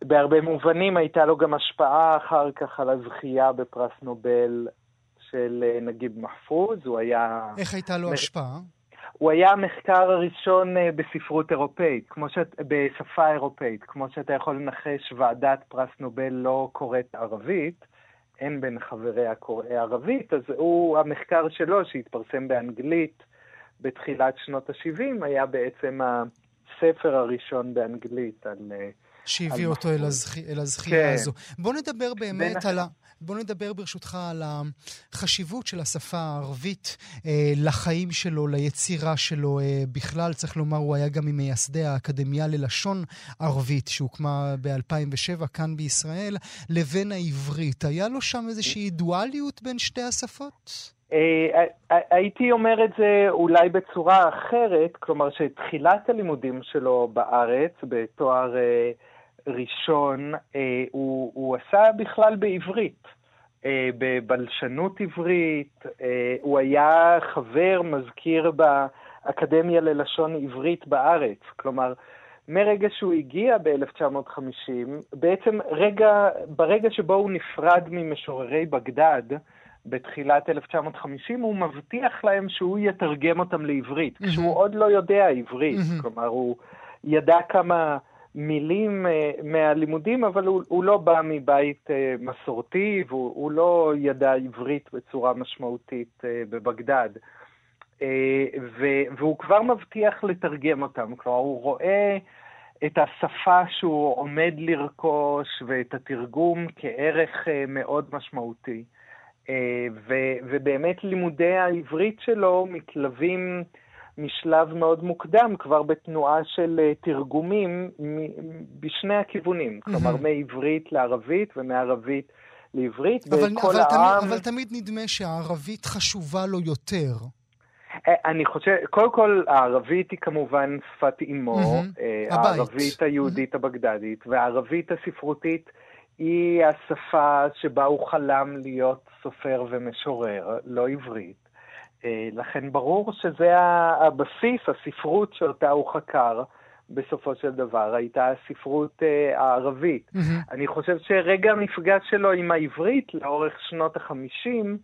ובהרבה מובנים הייתה לו גם השפעה אחר כך על הזכייה בפרס נובל של נגיב מחפוז, הוא היה... איך הייתה לו השפעה? הוא היה המחקר הראשון בספרות אירופאית, כמו שאת, בשפה אירופאית. כמו שאתה יכול לנחש, ועדת פרס נובל לא קוראת ערבית, אין בין חבריה קוראי ערבית, אז הוא, המחקר שלו, שהתפרסם באנגלית בתחילת שנות ה-70, היה בעצם הספר הראשון באנגלית על... שהביא אותו אל, הזכ... אל הזכייה כן. הזו. בוא נדבר באמת על ה... בוא נדבר ברשותך על החשיבות של השפה הערבית אה, לחיים שלו, ליצירה שלו אה, בכלל. צריך לומר, הוא היה גם ממייסדי האקדמיה ללשון ערבית, שהוקמה ב-2007 כאן בישראל, לבין העברית. היה לו שם איזושהי דואליות בין שתי השפות? אה, הייתי אומר את זה אולי בצורה אחרת, כלומר שתחילת הלימודים שלו בארץ, בתואר ראשון, אה, הוא, הוא עשה בכלל בעברית, אה, בבלשנות עברית, אה, הוא היה חבר, מזכיר באקדמיה ללשון עברית בארץ. כלומר, מרגע שהוא הגיע ב-1950, בעצם רגע, ברגע שבו הוא נפרד ממשוררי בגדד, בתחילת 1950, הוא מבטיח להם שהוא יתרגם אותם לעברית, mm-hmm. כשהוא עוד לא יודע עברית. Mm-hmm. כלומר, הוא ידע כמה מילים uh, מהלימודים, אבל הוא, הוא לא בא מבית uh, מסורתי והוא לא ידע עברית בצורה משמעותית uh, בבגדד. והוא כבר מבטיח לתרגם אותם, כלומר הוא רואה את השפה שהוא עומד לרכוש ואת התרגום כערך מאוד משמעותי. ובאמת לימודי העברית שלו מתלווים משלב מאוד מוקדם, כבר בתנועה של uh, תרגומים בשני הכיוונים. כלומר מעברית לערבית ומערבית לעברית, אבל, וכל אבל העם... תמיד, אבל תמיד נדמה שהערבית חשובה לו יותר. אה, אני חושב, קודם כל, הערבית היא כמובן שפת אימו, mm-hmm. הערבית היהודית mm-hmm. הבגדדית, והערבית הספרותית היא השפה שבה הוא חלם להיות סופר ומשורר, לא עברית. אה, לכן ברור שזה הבסיס, הספרות שאותה הוא חקר. בסופו של דבר, הייתה הספרות uh, הערבית. Mm-hmm. אני חושב שרגע המפגש שלו עם העברית לאורך שנות החמישים,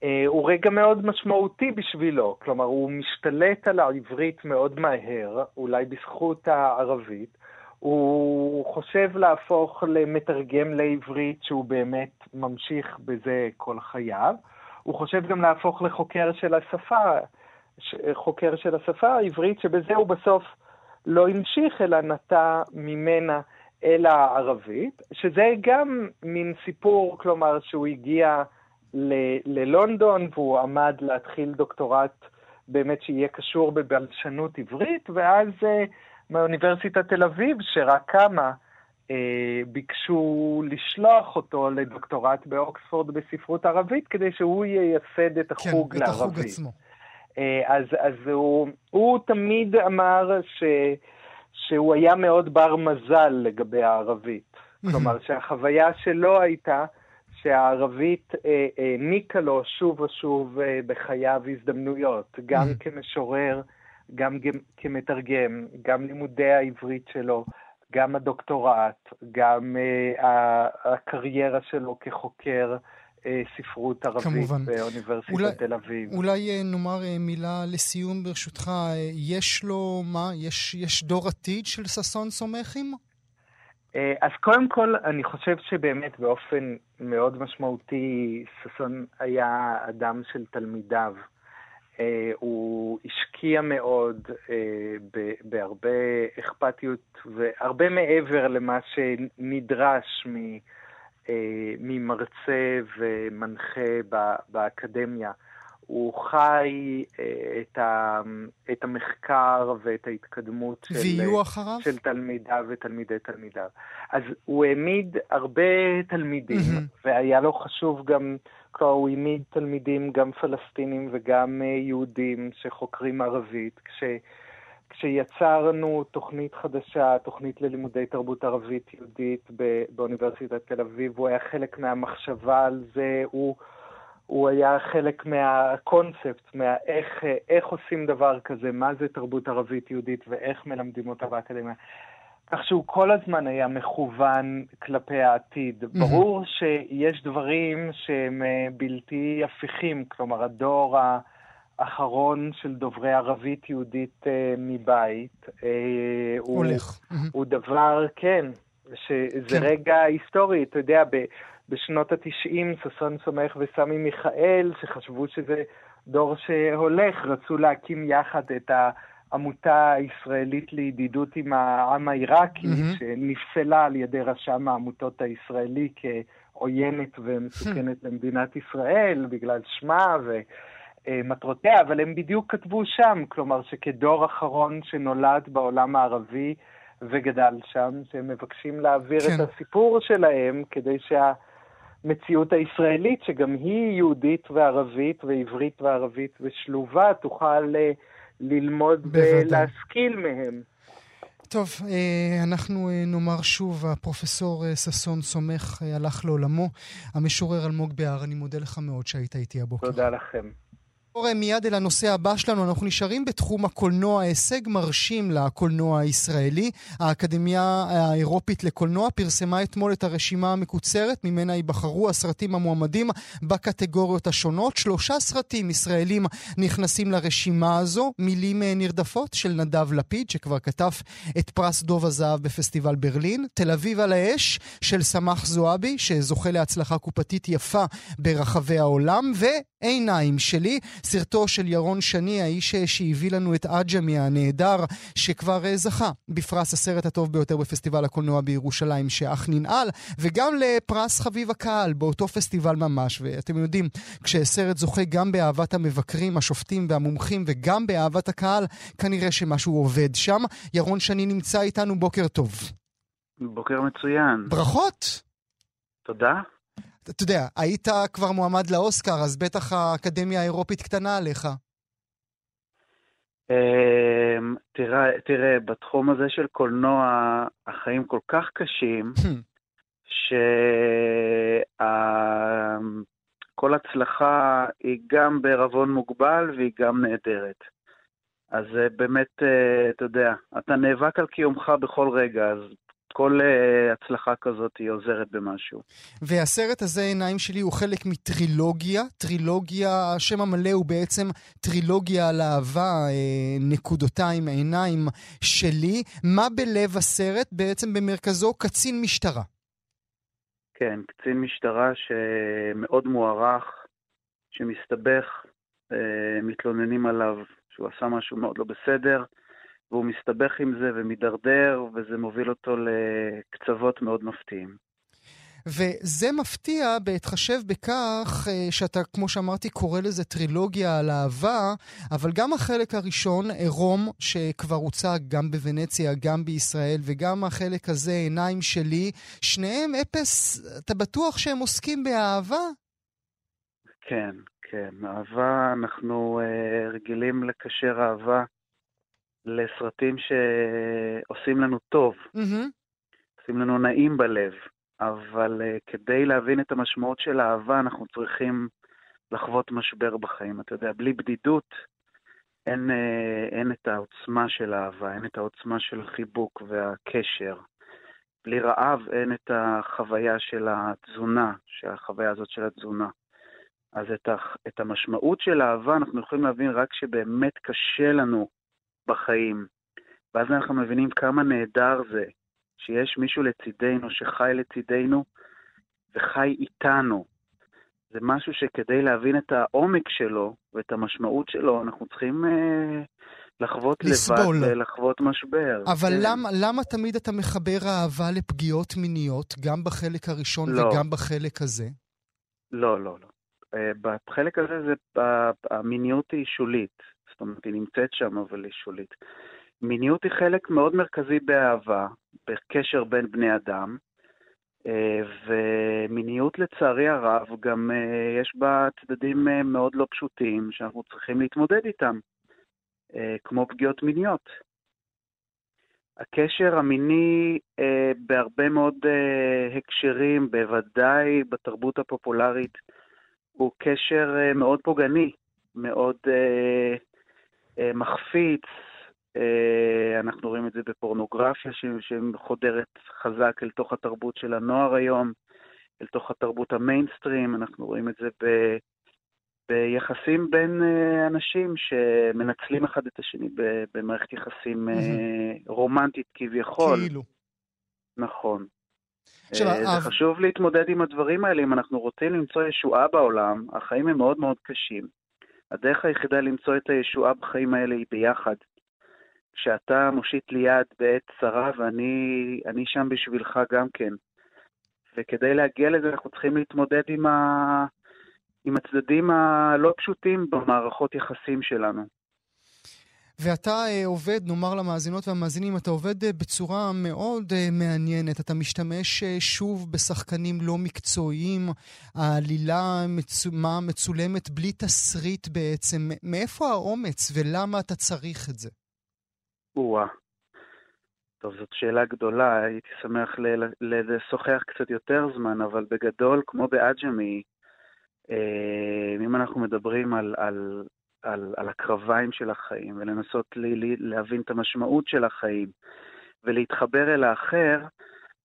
uh, הוא רגע מאוד משמעותי בשבילו. כלומר, הוא משתלט על העברית מאוד מהר, אולי בזכות הערבית. הוא חושב להפוך למתרגם לעברית, שהוא באמת ממשיך בזה כל חייו. הוא חושב גם להפוך לחוקר של השפה, חוקר של השפה העברית, שבזה הוא בסוף לא המשיך, אלא נטע ממנה אל הערבית, שזה גם מין סיפור, כלומר, שהוא הגיע ל- ללונדון והוא עמד להתחיל דוקטורט באמת שיהיה קשור בבלשנות עברית, ואז uh, מאוניברסיטת תל אביב, שרק קמה, אה, ביקשו לשלוח אותו לדוקטורט באוקספורד בספרות ערבית, כדי שהוא ייסד את החוג כן, לערבית. כן, את החוג עצמו. אה, אז, אז הוא, הוא תמיד אמר ש, שהוא היה מאוד בר מזל לגבי הערבית. כלומר, שהחוויה שלו הייתה שהערבית אה, העניקה לו שוב ושוב בחייו הזדמנויות, גם כמשורר, גם כמתרגם, גם לימודי העברית שלו. גם הדוקטורט, גם uh, הקריירה שלו כחוקר uh, ספרות ערבית כמובן. באוניברסיטת אולי, תל אביב. אולי uh, נאמר מילה לסיום ברשותך, יש לו, מה, יש, יש דור עתיד של ששון סומכים? אז קודם כל, אני חושב שבאמת באופן מאוד משמעותי, ששון היה אדם של תלמידיו. אה, הוא השקיע מאוד אה, בהרבה אכפתיות והרבה מעבר למה שנדרש אה, ממרצה ומנחה באקדמיה. הוא חי את, ה, את המחקר ואת ההתקדמות של, של תלמידיו ותלמידי תלמידיו. אז הוא העמיד הרבה תלמידים, mm-hmm. והיה לו חשוב גם כלומר, הוא העמיד תלמידים, גם פלסטינים וגם אה, יהודים, שחוקרים ערבית, כש... כשיצרנו תוכנית חדשה, תוכנית ללימודי תרבות ערבית יהודית באוניברסיטת תל אביב, הוא היה חלק מהמחשבה על זה, הוא, הוא היה חלק מהקונספט, מאיך איך עושים דבר כזה, מה זה תרבות ערבית יהודית ואיך מלמדים אותה באקדמיה. כך שהוא כל הזמן היה מכוון כלפי העתיד. Mm-hmm. ברור שיש דברים שהם אה, בלתי הפיכים, כלומר, הדור האחרון של דוברי ערבית יהודית אה, מבית, אה, הולך. הוא, mm-hmm. הוא דבר, כן, שזה כן. רגע היסטורי, אתה יודע, ב, בשנות התשעים, ששון סומך וסמי מיכאל, שחשבו שזה דור שהולך, רצו להקים יחד את ה... עמותה ישראלית לידידות עם העם העיראקי, mm-hmm. שנפסלה על ידי רשם העמותות הישראלי כעוינת ומסוכנת. למדינת ישראל בגלל שמה ומטרותיה, אבל הם בדיוק כתבו שם, כלומר שכדור אחרון שנולד בעולם הערבי וגדל שם, שהם מבקשים להעביר כן. את הסיפור שלהם כדי שה... המציאות הישראלית, שגם היא יהודית וערבית ועברית וערבית ושלובה, תוכל ללמוד ולהשכיל מהם. טוב, אה, אנחנו אה, נאמר שוב, הפרופסור אה, ששון סומך הלך לעולמו. המשורר אלמוג בהר, אני מודה לך מאוד שהיית איתי הבוקר. תודה לכם. מיד אל הנושא הבא שלנו, אנחנו נשארים בתחום הקולנוע, הישג מרשים לקולנוע הישראלי. האקדמיה האירופית לקולנוע פרסמה אתמול את הרשימה המקוצרת, ממנה ייבחרו הסרטים המועמדים בקטגוריות השונות. שלושה סרטים ישראלים נכנסים לרשימה הזו, מילים נרדפות של נדב לפיד, שכבר כתב את פרס דוב הזהב בפסטיבל ברלין, תל אביב על האש של סמך זועבי, שזוכה להצלחה קופתית יפה ברחבי העולם, ועיניים שלי, סרטו של ירון שני, האיש שהביא לנו את עג'מי הנהדר, שכבר אה, זכה בפרס הסרט הטוב ביותר בפסטיבל הקולנוע בירושלים, שאך ננעל, וגם לפרס חביב הקהל באותו פסטיבל ממש. ואתם יודעים, כשסרט זוכה גם באהבת המבקרים, השופטים והמומחים, וגם באהבת הקהל, כנראה שמשהו עובד שם. ירון שני נמצא איתנו, בוקר טוב. בוקר מצוין. ברכות! תודה. אתה יודע, היית כבר מועמד לאוסקר, אז בטח האקדמיה האירופית קטנה עליך. אמ, תראה, תראה, בתחום הזה של קולנוע, החיים כל כך קשים, שכל הצלחה היא גם בערבון מוגבל והיא גם נהדרת. אז באמת, אה, אתה יודע, אתה נאבק על קיומך בכל רגע, אז כל uh, הצלחה כזאת היא עוזרת במשהו. והסרט הזה, עיניים שלי, הוא חלק מטרילוגיה. טרילוגיה, השם המלא הוא בעצם טרילוגיה על אהבה, uh, נקודותיים, עיניים שלי. מה בלב הסרט? בעצם במרכזו קצין משטרה. כן, קצין משטרה שמאוד מוערך, שמסתבך, uh, מתלוננים עליו שהוא עשה משהו מאוד לא בסדר. והוא מסתבך עם זה ומידרדר, וזה מוביל אותו לקצוות מאוד מפתיעים. וזה מפתיע בהתחשב בכך אה, שאתה, כמו שאמרתי, קורא לזה טרילוגיה על אהבה, אבל גם החלק הראשון, עירום, שכבר הוצג גם בוונציה, גם בישראל, וגם החלק הזה, עיניים שלי, שניהם אפס, אתה בטוח שהם עוסקים באהבה? כן, כן. אהבה, אנחנו uh, רגילים לקשר אהבה לסרטים שעושים לנו טוב, mm-hmm. עושים לנו נעים בלב, אבל uh, כדי להבין את המשמעות של האהבה, אנחנו צריכים לחוות משבר בחיים. אתה יודע, בלי בדידות אין, uh, אין את העוצמה של האהבה, אין את העוצמה של החיבוק והקשר. בלי רעב אין את החוויה של התזונה, החוויה הזאת של התזונה. אז את, ה, את המשמעות של האהבה אנחנו יכולים להבין רק כשבאמת קשה לנו בחיים. ואז אנחנו מבינים כמה נהדר זה שיש מישהו לצידנו, שחי לצידנו וחי איתנו. זה משהו שכדי להבין את העומק שלו ואת המשמעות שלו, אנחנו צריכים אה, לחוות לסבול. לבד ולחוות משבר. אבל כן. למה, למה תמיד אתה מחבר אהבה לפגיעות מיניות, גם בחלק הראשון לא. וגם בחלק הזה? לא, לא, לא. אה, בחלק הזה זה, המיניות היא שולית. זאת אומרת, היא נמצאת שם, אבל היא שולית. מיניות היא חלק מאוד מרכזי באהבה, בקשר בין בני אדם, אה, ומיניות לצערי הרב גם אה, יש בה צדדים אה, מאוד לא פשוטים שאנחנו צריכים להתמודד איתם, כמו פגיעות מיניות. הקשר המיני בהרבה מאוד הקשרים, בוודאי בתרבות הפופולרית, הוא קשר מאוד פוגעני, מאוד אה, מחפיץ. אה, אנחנו רואים את זה בפורנוגרפיה שחודרת חזק אל תוך התרבות של הנוער היום, אל תוך התרבות המיינסטרים, אנחנו רואים את זה ב... ביחסים בין אה, אנשים שמנצלים אחד את השני במערכת יחסים mm-hmm. רומנטית כביכול. כאילו. נכון. עכשיו, זה אב... חשוב להתמודד עם הדברים האלה. אם אנחנו רוצים למצוא ישועה בעולם, החיים הם מאוד מאוד קשים. הדרך היחידה למצוא את הישועה בחיים האלה היא ביחד. כשאתה מושיט לי יד בעת צרה ואני שם בשבילך גם כן. וכדי להגיע לזה אנחנו צריכים להתמודד עם, ה... עם הצדדים הלא פשוטים במערכות יחסים שלנו. ואתה uh, עובד, נאמר למאזינות והמאזינים, אתה עובד uh, בצורה מאוד uh, מעניינת. אתה משתמש שוב בשחקנים לא מקצועיים, העלילה מצומה, מצולמת בלי תסריט בעצם. מאיפה האומץ ולמה אתה צריך את זה? או-אה. טוב, זאת שאלה גדולה, הייתי שמח לשוחח קצת יותר זמן, אבל בגדול, כמו בעג'מי, אה, אם אנחנו מדברים על, על, על, על הקרביים של החיים ולנסות לי, לי, להבין את המשמעות של החיים ולהתחבר אל האחר,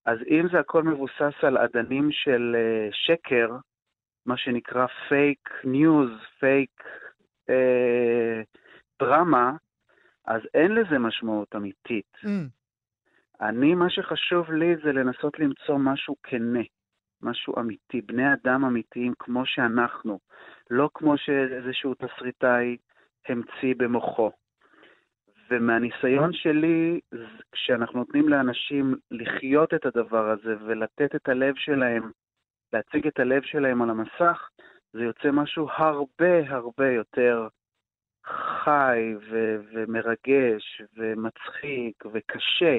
אז אם זה הכל מבוסס על אדנים של uh, שקר, מה שנקרא fake news, fake drama, אז אין לזה משמעות אמיתית. Mm. אני, מה שחשוב לי זה לנסות למצוא משהו כנה, משהו אמיתי, בני אדם אמיתיים כמו שאנחנו, לא כמו שאיזשהו תסריטאי המציא במוחו. ומהניסיון שלי, כשאנחנו נותנים לאנשים לחיות את הדבר הזה ולתת את הלב שלהם, להציג את הלב שלהם על המסך, זה יוצא משהו הרבה הרבה יותר חי ו- ומרגש ומצחיק וקשה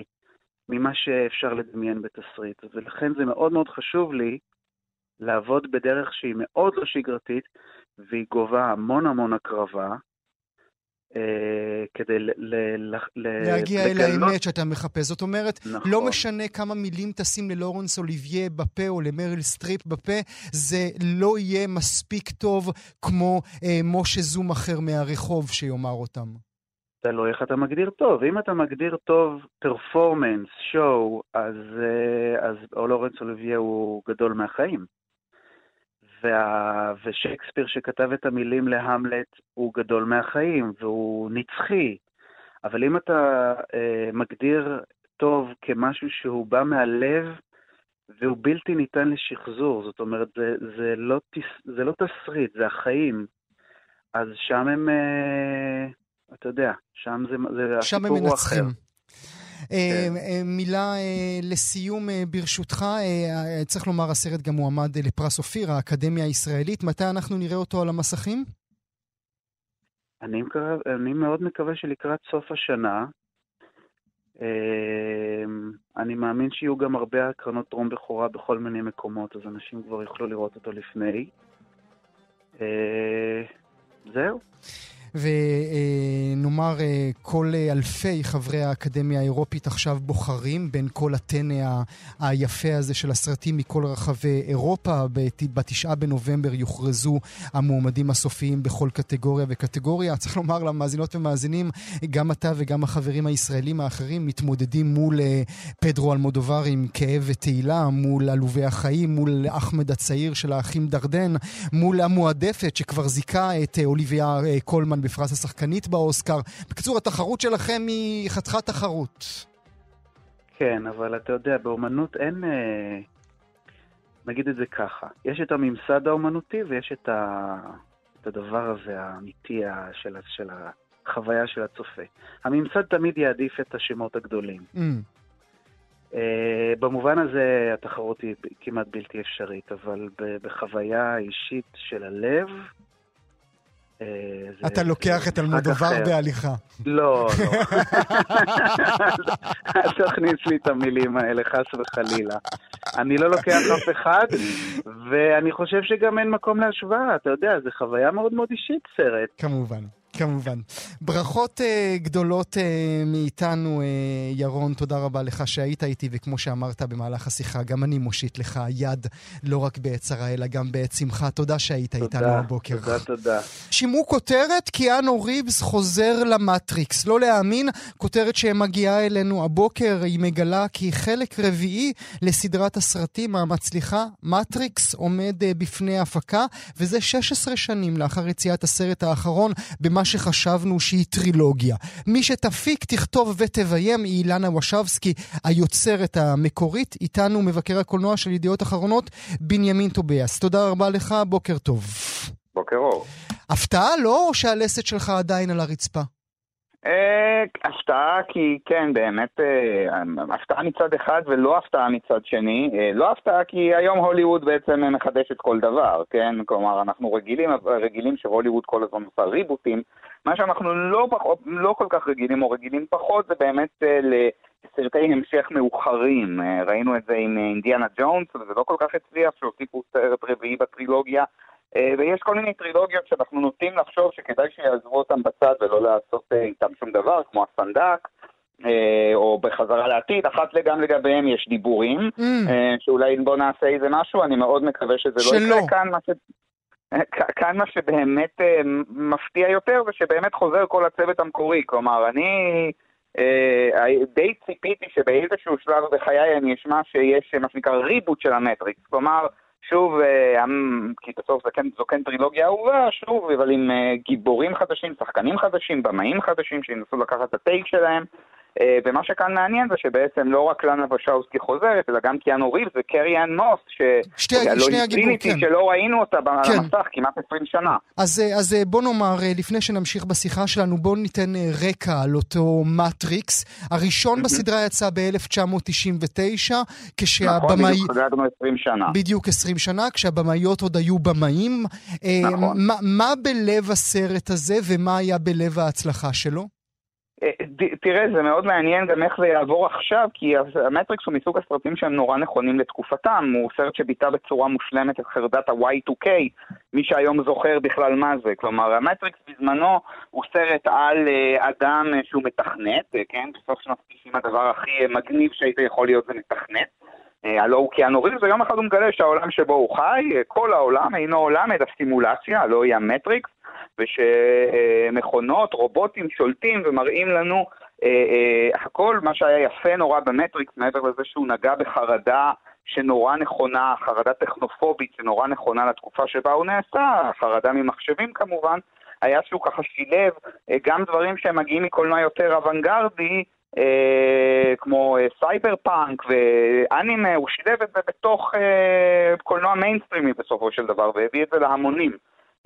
ממה שאפשר לדמיין בתסריט. ולכן זה מאוד מאוד חשוב לי לעבוד בדרך שהיא מאוד לא שגרתית, והיא גובה המון המון הקרבה, אה, כדי ל... ל, ל להגיע לגלות... אל האמת שאתה מחפש. זאת אומרת, נכון. לא משנה כמה מילים תשים ללורנס אוליביה בפה או למריל סטריפ בפה, זה לא יהיה מספיק טוב כמו אה, משה זוכמיר מהרחוב שיאמר אותם. תלוי איך אתה מגדיר טוב. אם אתה מגדיר טוב performance, show, אז, אה, אז לורנס אוליביה הוא גדול מהחיים. וה... ושייקספיר שכתב את המילים להמלט הוא גדול מהחיים והוא נצחי. אבל אם אתה אה, מגדיר טוב כמשהו שהוא בא מהלב והוא בלתי ניתן לשחזור, זאת אומרת, זה, זה, לא, זה לא תסריט, זה החיים, אז שם הם, אה, אתה יודע, שם זה, זה שם הסיפור הוא אחר. אה, כן. אה, מילה אה, לסיום ברשותך, צריך לומר, הסרט גם מועמד לפרס אופיר, האקדמיה הישראלית. מתי אנחנו נראה אותו על המסכים? אני, מקרב, אני מאוד מקווה שלקראת סוף השנה, אני מאמין שיהיו גם הרבה הקרנות טרום בכורה בכל מיני מקומות, אז אנשים כבר יוכלו לראות אותו לפני. זהו. ונאמר, אה, כל אה, אלפי חברי האקדמיה האירופית עכשיו בוחרים בין כל הטנא היפה הזה של הסרטים מכל רחבי אירופה. בתשעה בנובמבר יוכרזו המועמדים הסופיים בכל קטגוריה וקטגוריה. צריך לומר למאזינות ומאזינים, גם אתה וגם החברים הישראלים האחרים מתמודדים מול אה, פדרו אלמודובר עם כאב ותהילה, מול עלובי החיים, מול אחמד הצעיר של האחים דרדן, מול המועדפת שכבר זיכה את אוליביה קולמן בפרס השחקנית באוסקר. בקיצור, התחרות שלכם היא חתיכת תחרות. כן, אבל אתה יודע, באומנות אין... אה, נגיד את זה ככה, יש את הממסד האומנותי ויש את, ה... את הדבר הזה האמיתי של, של החוויה של הצופה. הממסד תמיד יעדיף את השמות הגדולים. Mm. Uh, במובן הזה התחרות היא כמעט בלתי אפשרית, אבל בחוויה האישית של הלב, אתה לוקח את אלמודובר בהליכה. לא, לא. אל תכניס לי את המילים האלה, חס וחלילה. אני לא לוקח אף אחד, ואני חושב שגם אין מקום להשוואה, אתה יודע, זו חוויה מאוד מאוד אישית, סרט. כמובן. כמובן. ברכות uh, גדולות uh, מאיתנו, uh, ירון, תודה רבה לך שהיית איתי, וכמו שאמרת במהלך השיחה, גם אני מושיט לך יד, לא רק בעת צרה, אלא גם בעת שמחה. תודה שהיית תודה, איתנו הבוקר. תודה, תודה. שימו כותרת, קיאנו ריבס חוזר למטריקס. לא להאמין, כותרת שמגיעה אלינו הבוקר, היא מגלה כי חלק רביעי לסדרת הסרטים המצליחה, מטריקס, עומד uh, בפני הפקה, וזה 16 שנים לאחר יציאת הסרט האחרון, במה שחשבנו שהיא טרילוגיה. מי שתפיק, תכתוב ותביים היא אילנה וושבסקי, היוצרת המקורית. איתנו מבקר הקולנוע של ידיעות אחרונות, בנימין טוביאס. תודה רבה לך, בוקר טוב. בוקר אור. הפתעה לא, או שהלסת שלך עדיין על הרצפה? אה, הפתעה כי כן, באמת, אה, הפתעה מצד אחד ולא הפתעה מצד שני. אה, לא הפתעה כי היום הוליווד בעצם מחדשת כל דבר, כן? כלומר, אנחנו רגילים, רגילים שהוליווד כל הזמן עושה ריבוטים. מה שאנחנו לא, לא כל כך רגילים או רגילים פחות זה באמת לסרטי המשך מאוחרים. ראינו את זה עם אינדיאנה ג'ונס, וזה לא כל כך הצליח, שהוסיפו סרט רביעי בטרילוגיה. אה, ויש כל מיני טרילוגיות שאנחנו נוטים לחשוב שכדאי שיעזבו אותם בצד ולא לעשות אה, איתם שום דבר, כמו הסנדק. אה, או בחזרה לעתיד, אחת גם לגביהם יש דיבורים, mm. שאולי בוא נעשה איזה משהו, אני מאוד מקווה שזה שלא. לא יקרה כאן. מה ש... כאן מה שבאמת מפתיע יותר זה שבאמת חוזר כל הצוות המקורי, כלומר אני די ציפיתי שבאיזשהו שלב בחיי אני אשמע שיש מה שנקרא ריבוט של המטריקס, כלומר שוב, אה, אמ, כי בסוף כן, זו כן טרילוגיה אהובה, שוב, אבל עם אה, גיבורים חדשים, שחקנים חדשים, במאים חדשים, שינסו לקחת את הטייק שלהם. אה, ומה שכאן מעניין זה שבעצם לא רק לנה ושאוסקי חוזרת, אלא גם קיאנו ריבס וקרי אן מוס, שני הגיבור, כן. שלא ראינו אותה כן. במסך כמעט 20 שנה. אז, אז בוא נאמר, לפני שנמשיך בשיחה שלנו, בוא ניתן רקע על אותו מטריקס. הראשון בסדרה יצא ב-1999, כשהבמאי... נכון, בדיוק 20 שנה. בדיוק 20 שנה, כשהבמאיות עוד היו במאים. נכון. מה, מה בלב הסרט הזה ומה היה בלב ההצלחה שלו? אה, תראה, זה מאוד מעניין גם איך זה יעבור עכשיו, כי המטריקס הוא מסוג הסרטים שהם נורא נכונים לתקופתם. הוא סרט שביטא בצורה מושלמת את חרדת ה-Y2K, מי שהיום זוכר בכלל מה זה. כלומר, המטריקס בזמנו הוא סרט על אה, אדם שהוא מתכנת, אה, כן? בסוף שנות ה-90 הדבר הכי מגניב שהיית יכול להיות זה מתכנת. הלא הוא קיאנו ריבס, ויום אחד הוא מגלה שהעולם שבו הוא חי, כל העולם אינו אלא סימולציה, הלא היא המטריקס. ושמכונות, רובוטים שולטים ומראים לנו אה, אה, הכל, מה שהיה יפה נורא במטריקס, מעבר לזה שהוא נגע בחרדה שנורא נכונה, חרדה טכנופובית שנורא נכונה לתקופה שבה הוא נעשה, חרדה ממחשבים כמובן, היה שהוא ככה שילב אה, גם דברים שהם מגיעים מקולנוע יותר אוונגרדי, אה, כמו אה, סייבר פאנק ואנימה, הוא שילב את זה בתוך אה, קולנוע מיינסטרימי בסופו של דבר והביא את זה להמונים.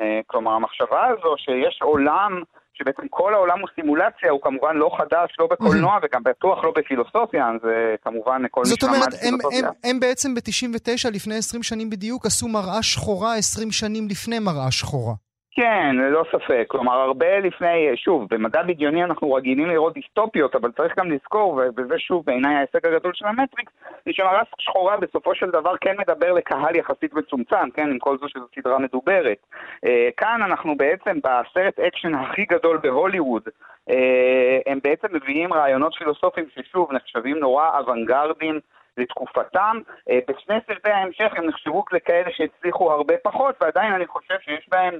אה, כלומר, המחשבה הזו שיש עולם, שבעצם כל העולם הוא סימולציה, הוא כמובן לא חדש, לא בקולנוע וגם בטוח לא בפילוסופיה, זה כמובן כל מי שמע זאת אומרת, הם, הם, הם בעצם ב-99, לפני 20 שנים בדיוק, עשו מראה שחורה 20 שנים לפני מראה שחורה. כן, ללא ספק. כלומר, הרבה לפני, שוב, במדע בדיוני אנחנו רגילים לראות דיסטופיות, אבל צריך גם לזכור, וזה שוב בעיניי ההישג הגדול של המטריקס, זה שמראה שחורה בסופו של דבר כן מדבר לקהל יחסית מצומצם, כן, עם כל זו שזו סדרה מדוברת. אה, כאן אנחנו בעצם בסרט אקשן הכי גדול בהוליווד, אה, הם בעצם מביאים רעיונות פילוסופיים ששוב נחשבים נורא אוונגרדים. לתקופתם. אה, בשני סרטי ההמשך הם נחשבו לכאלה שהצליחו הרבה פחות, ועדיין אני חושב שיש בהם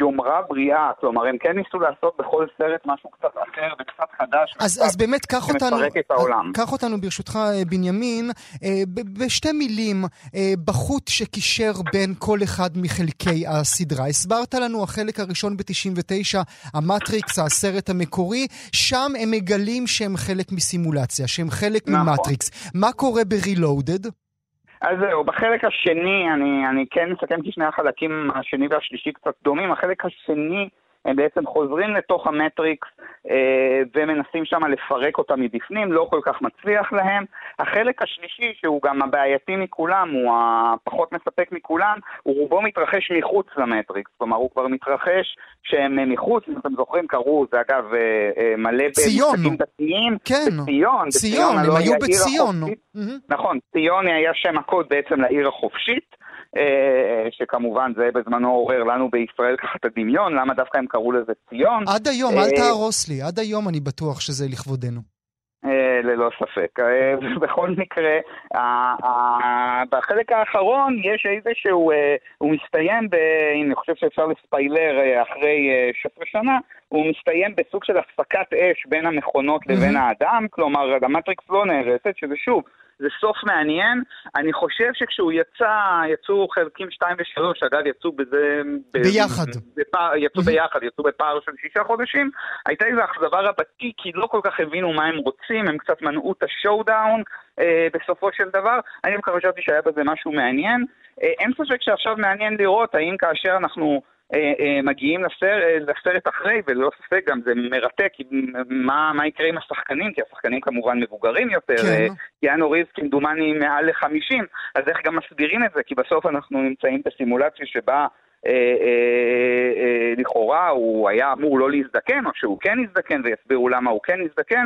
יומרה בריאה. כלומר, הם כן ניסו לעשות בכל סרט משהו קצת אחר וקצת חדש. אז, וקצת אז באמת, קח אותנו, קח אותנו ברשותך, אה, בנימין, אה, בשתי מילים, בחוט שקישר בין כל אחד מחלקי הסדרה. הסברת לנו, החלק הראשון ב-99, המטריקס, הסרט המקורי, שם הם מגלים שהם חלק מסימולציה, שהם חלק נכון. ממטריקס. מה קורה ב-reloaded? אז זהו, בחלק השני, אני, אני כן אסכם כי שני החלקים השני והשלישי קצת דומים. החלק השני הם בעצם חוזרים לתוך המטריקס אה, ומנסים שם לפרק אותה מבפנים, לא כל כך מצליח להם. החלק השלישי, שהוא גם הבעייתי מכולם, הוא הפחות מספק מכולם, הוא רובו מתרחש מחוץ למטריקס. כלומר, הוא כבר מתרחש שהם מחוץ, אם אתם זוכרים, קראו, זה אגב אה, אה, מלא במשחקים דתיים. כן, בציון. ציון, הם היו בציון. נכון, ציון היה שם הקוד בעצם לעיר החופשית. אה, שכמובן זה בזמנו עורר לנו בישראל ככה את הדמיון, למה דווקא הם קראו לזה ציון. עד היום, אל תהרוס לי, עד היום אני בטוח שזה לכבודנו. ללא ספק. בכל מקרה, בחלק האחרון יש איזשהו, הוא מסתיים, ב, אני חושב שאפשר לספיילר אחרי 16 שנה, הוא מסתיים בסוג של הפסקת אש בין המכונות לבין האדם, כלומר המטריקס לא נהרסת, שזה שוב, זה סוף מעניין. אני חושב שכשהוא יצא, יצאו חלקים 2 ו-3, אגב, יצאו בזה... ביחד. בפער, יצאו ביחד, יצאו בפער של שישה חודשים. הייתה איזו אכזבה רבתי, כי לא כל כך הבינו מה הם רוצים, הם קצת מנעו את ה showdown אה, בסופו של דבר. אני דווקא חשבתי שהיה בזה משהו מעניין. אה, אין ספק שעכשיו מעניין לראות האם כאשר אנחנו... אה, אה, מגיעים לסרט, אה, לסרט אחרי, וללא ספק גם זה מרתק מה, מה יקרה עם השחקנים, כי השחקנים כמובן מבוגרים יותר, כן. יאנו ריז כמדומני מעל ל-50, אז איך גם מסבירים את זה? כי בסוף אנחנו נמצאים בסימולציה שבה אה, אה, אה, לכאורה הוא היה אמור לא להזדקן, או שהוא כן יזדקן, ויסבירו למה הוא כן יזדקן.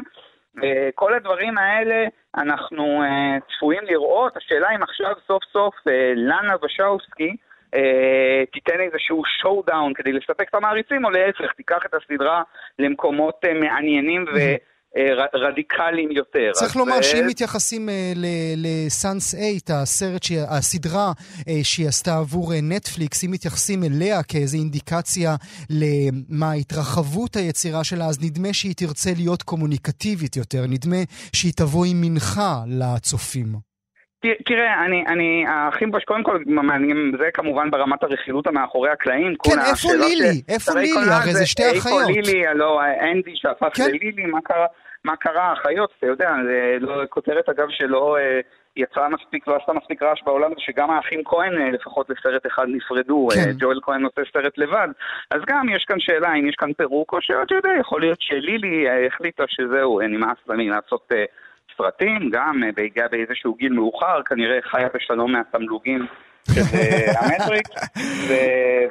אה, כל הדברים האלה אנחנו צפויים לראות, השאלה אם עכשיו סוף סוף לנה וושאוסקי, אה, תיתן איזשהו showdown כדי לספק את המעריצים, או להפך, תיקח את הסדרה למקומות אה, מעניינים ו... רדיקליים יותר. צריך לומר שאם מתייחסים ל Sense 8, הסרט, הסדרה שהיא עשתה עבור נטפליקס, אם מתייחסים אליה כאיזו אינדיקציה למה התרחבות היצירה שלה, אז נדמה שהיא תרצה להיות קומוניקטיבית יותר, נדמה שהיא תבוא עם מנחה לצופים. תראה, אני, אני, האחים קודם כל, זה כמובן ברמת הרכילות המאחורי הקלעים. כן, איפה לילי? איפה לילי? הרי זה שתי אחיות. איפה לילי, הלא, אנדי שהפך כן? ללילי, מה קרה? מה קרה? האחיות, אתה יודע, זה לא, כותרת אגב שלא אה, יצרה מספיק, לא עשתה מספיק רעש בעולם, זה שגם האחים כהן אה, לפחות לסרט אחד נפרדו, כן. ג'ואל כהן עושה סרט לבד. אז גם יש כאן שאלה אם יש כאן פירוק, או שאתה יודע, יכול להיות שלילי החליטה שזהו, נמאס לי לעשות... סרטים, גם אה, באיזשהו גיל מאוחר, כנראה חיה בשלום מהתמלוגים של המטריקס,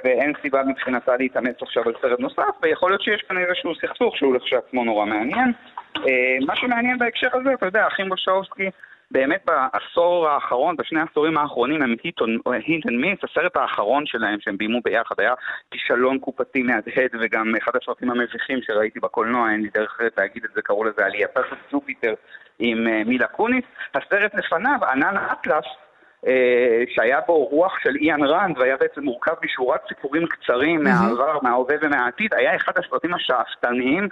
ואין סיבה מבחינתה להתאמץ עכשיו על סרט נוסף, ויכול להיות שיש כאן איזשהו סכסוך שהוא לכשעצמו נורא מעניין. אה, מה שמעניין בהקשר הזה, אתה יודע, אחים וושאוסקי באמת בעשור האחרון, בשני העשורים האחרונים הם hit and miss, הסרט האחרון שלהם שהם ביימו ביחד היה כישלון קופתי מהדהד וגם אחד הסרטים המביכים שראיתי בקולנוע, אין לי דרך אחרת להגיד את זה, קראו לזה עלייתה של ג'ופיטר עם אה, מילה קוניס. הסרט לפניו, ענן אטלס, אה, שהיה בו רוח של איין ראנד והיה בעצם מורכב משורת סיפורים קצרים מהעבר, מההווה ומהעתיד, היה אחד הסרטים השאפתניים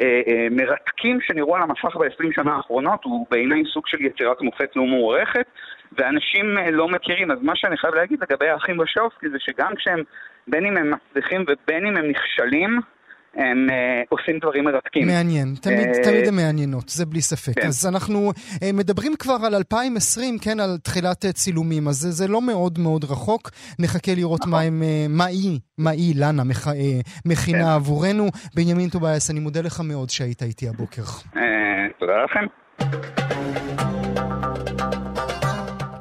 והמרתקים שנראו על המסך ב-20 שנה האחרונות, הוא בעיניי סוג של יצירת מופת לא מוערכת ואנשים אה, לא מכירים. אז מה שאני חייב להגיד לגבי האחים בשופסקי זה שגם כשהם, בין אם הם מצליחים ובין אם הם נכשלים, הם uh, עושים דברים מרתקים. מעניין, תמיד, uh, תמיד הן מעניינות, זה בלי ספק. כן. אז אנחנו uh, מדברים כבר על 2020, כן, על תחילת uh, צילומים, אז זה, זה לא מאוד מאוד רחוק. נחכה לראות נכון. מה, הם, uh, מה היא, מה היא, לנה, מח, uh, מכינה כן. עבורנו. בנימין טובייס, אני מודה לך מאוד שהיית איתי הבוקר. Uh, תודה לכם.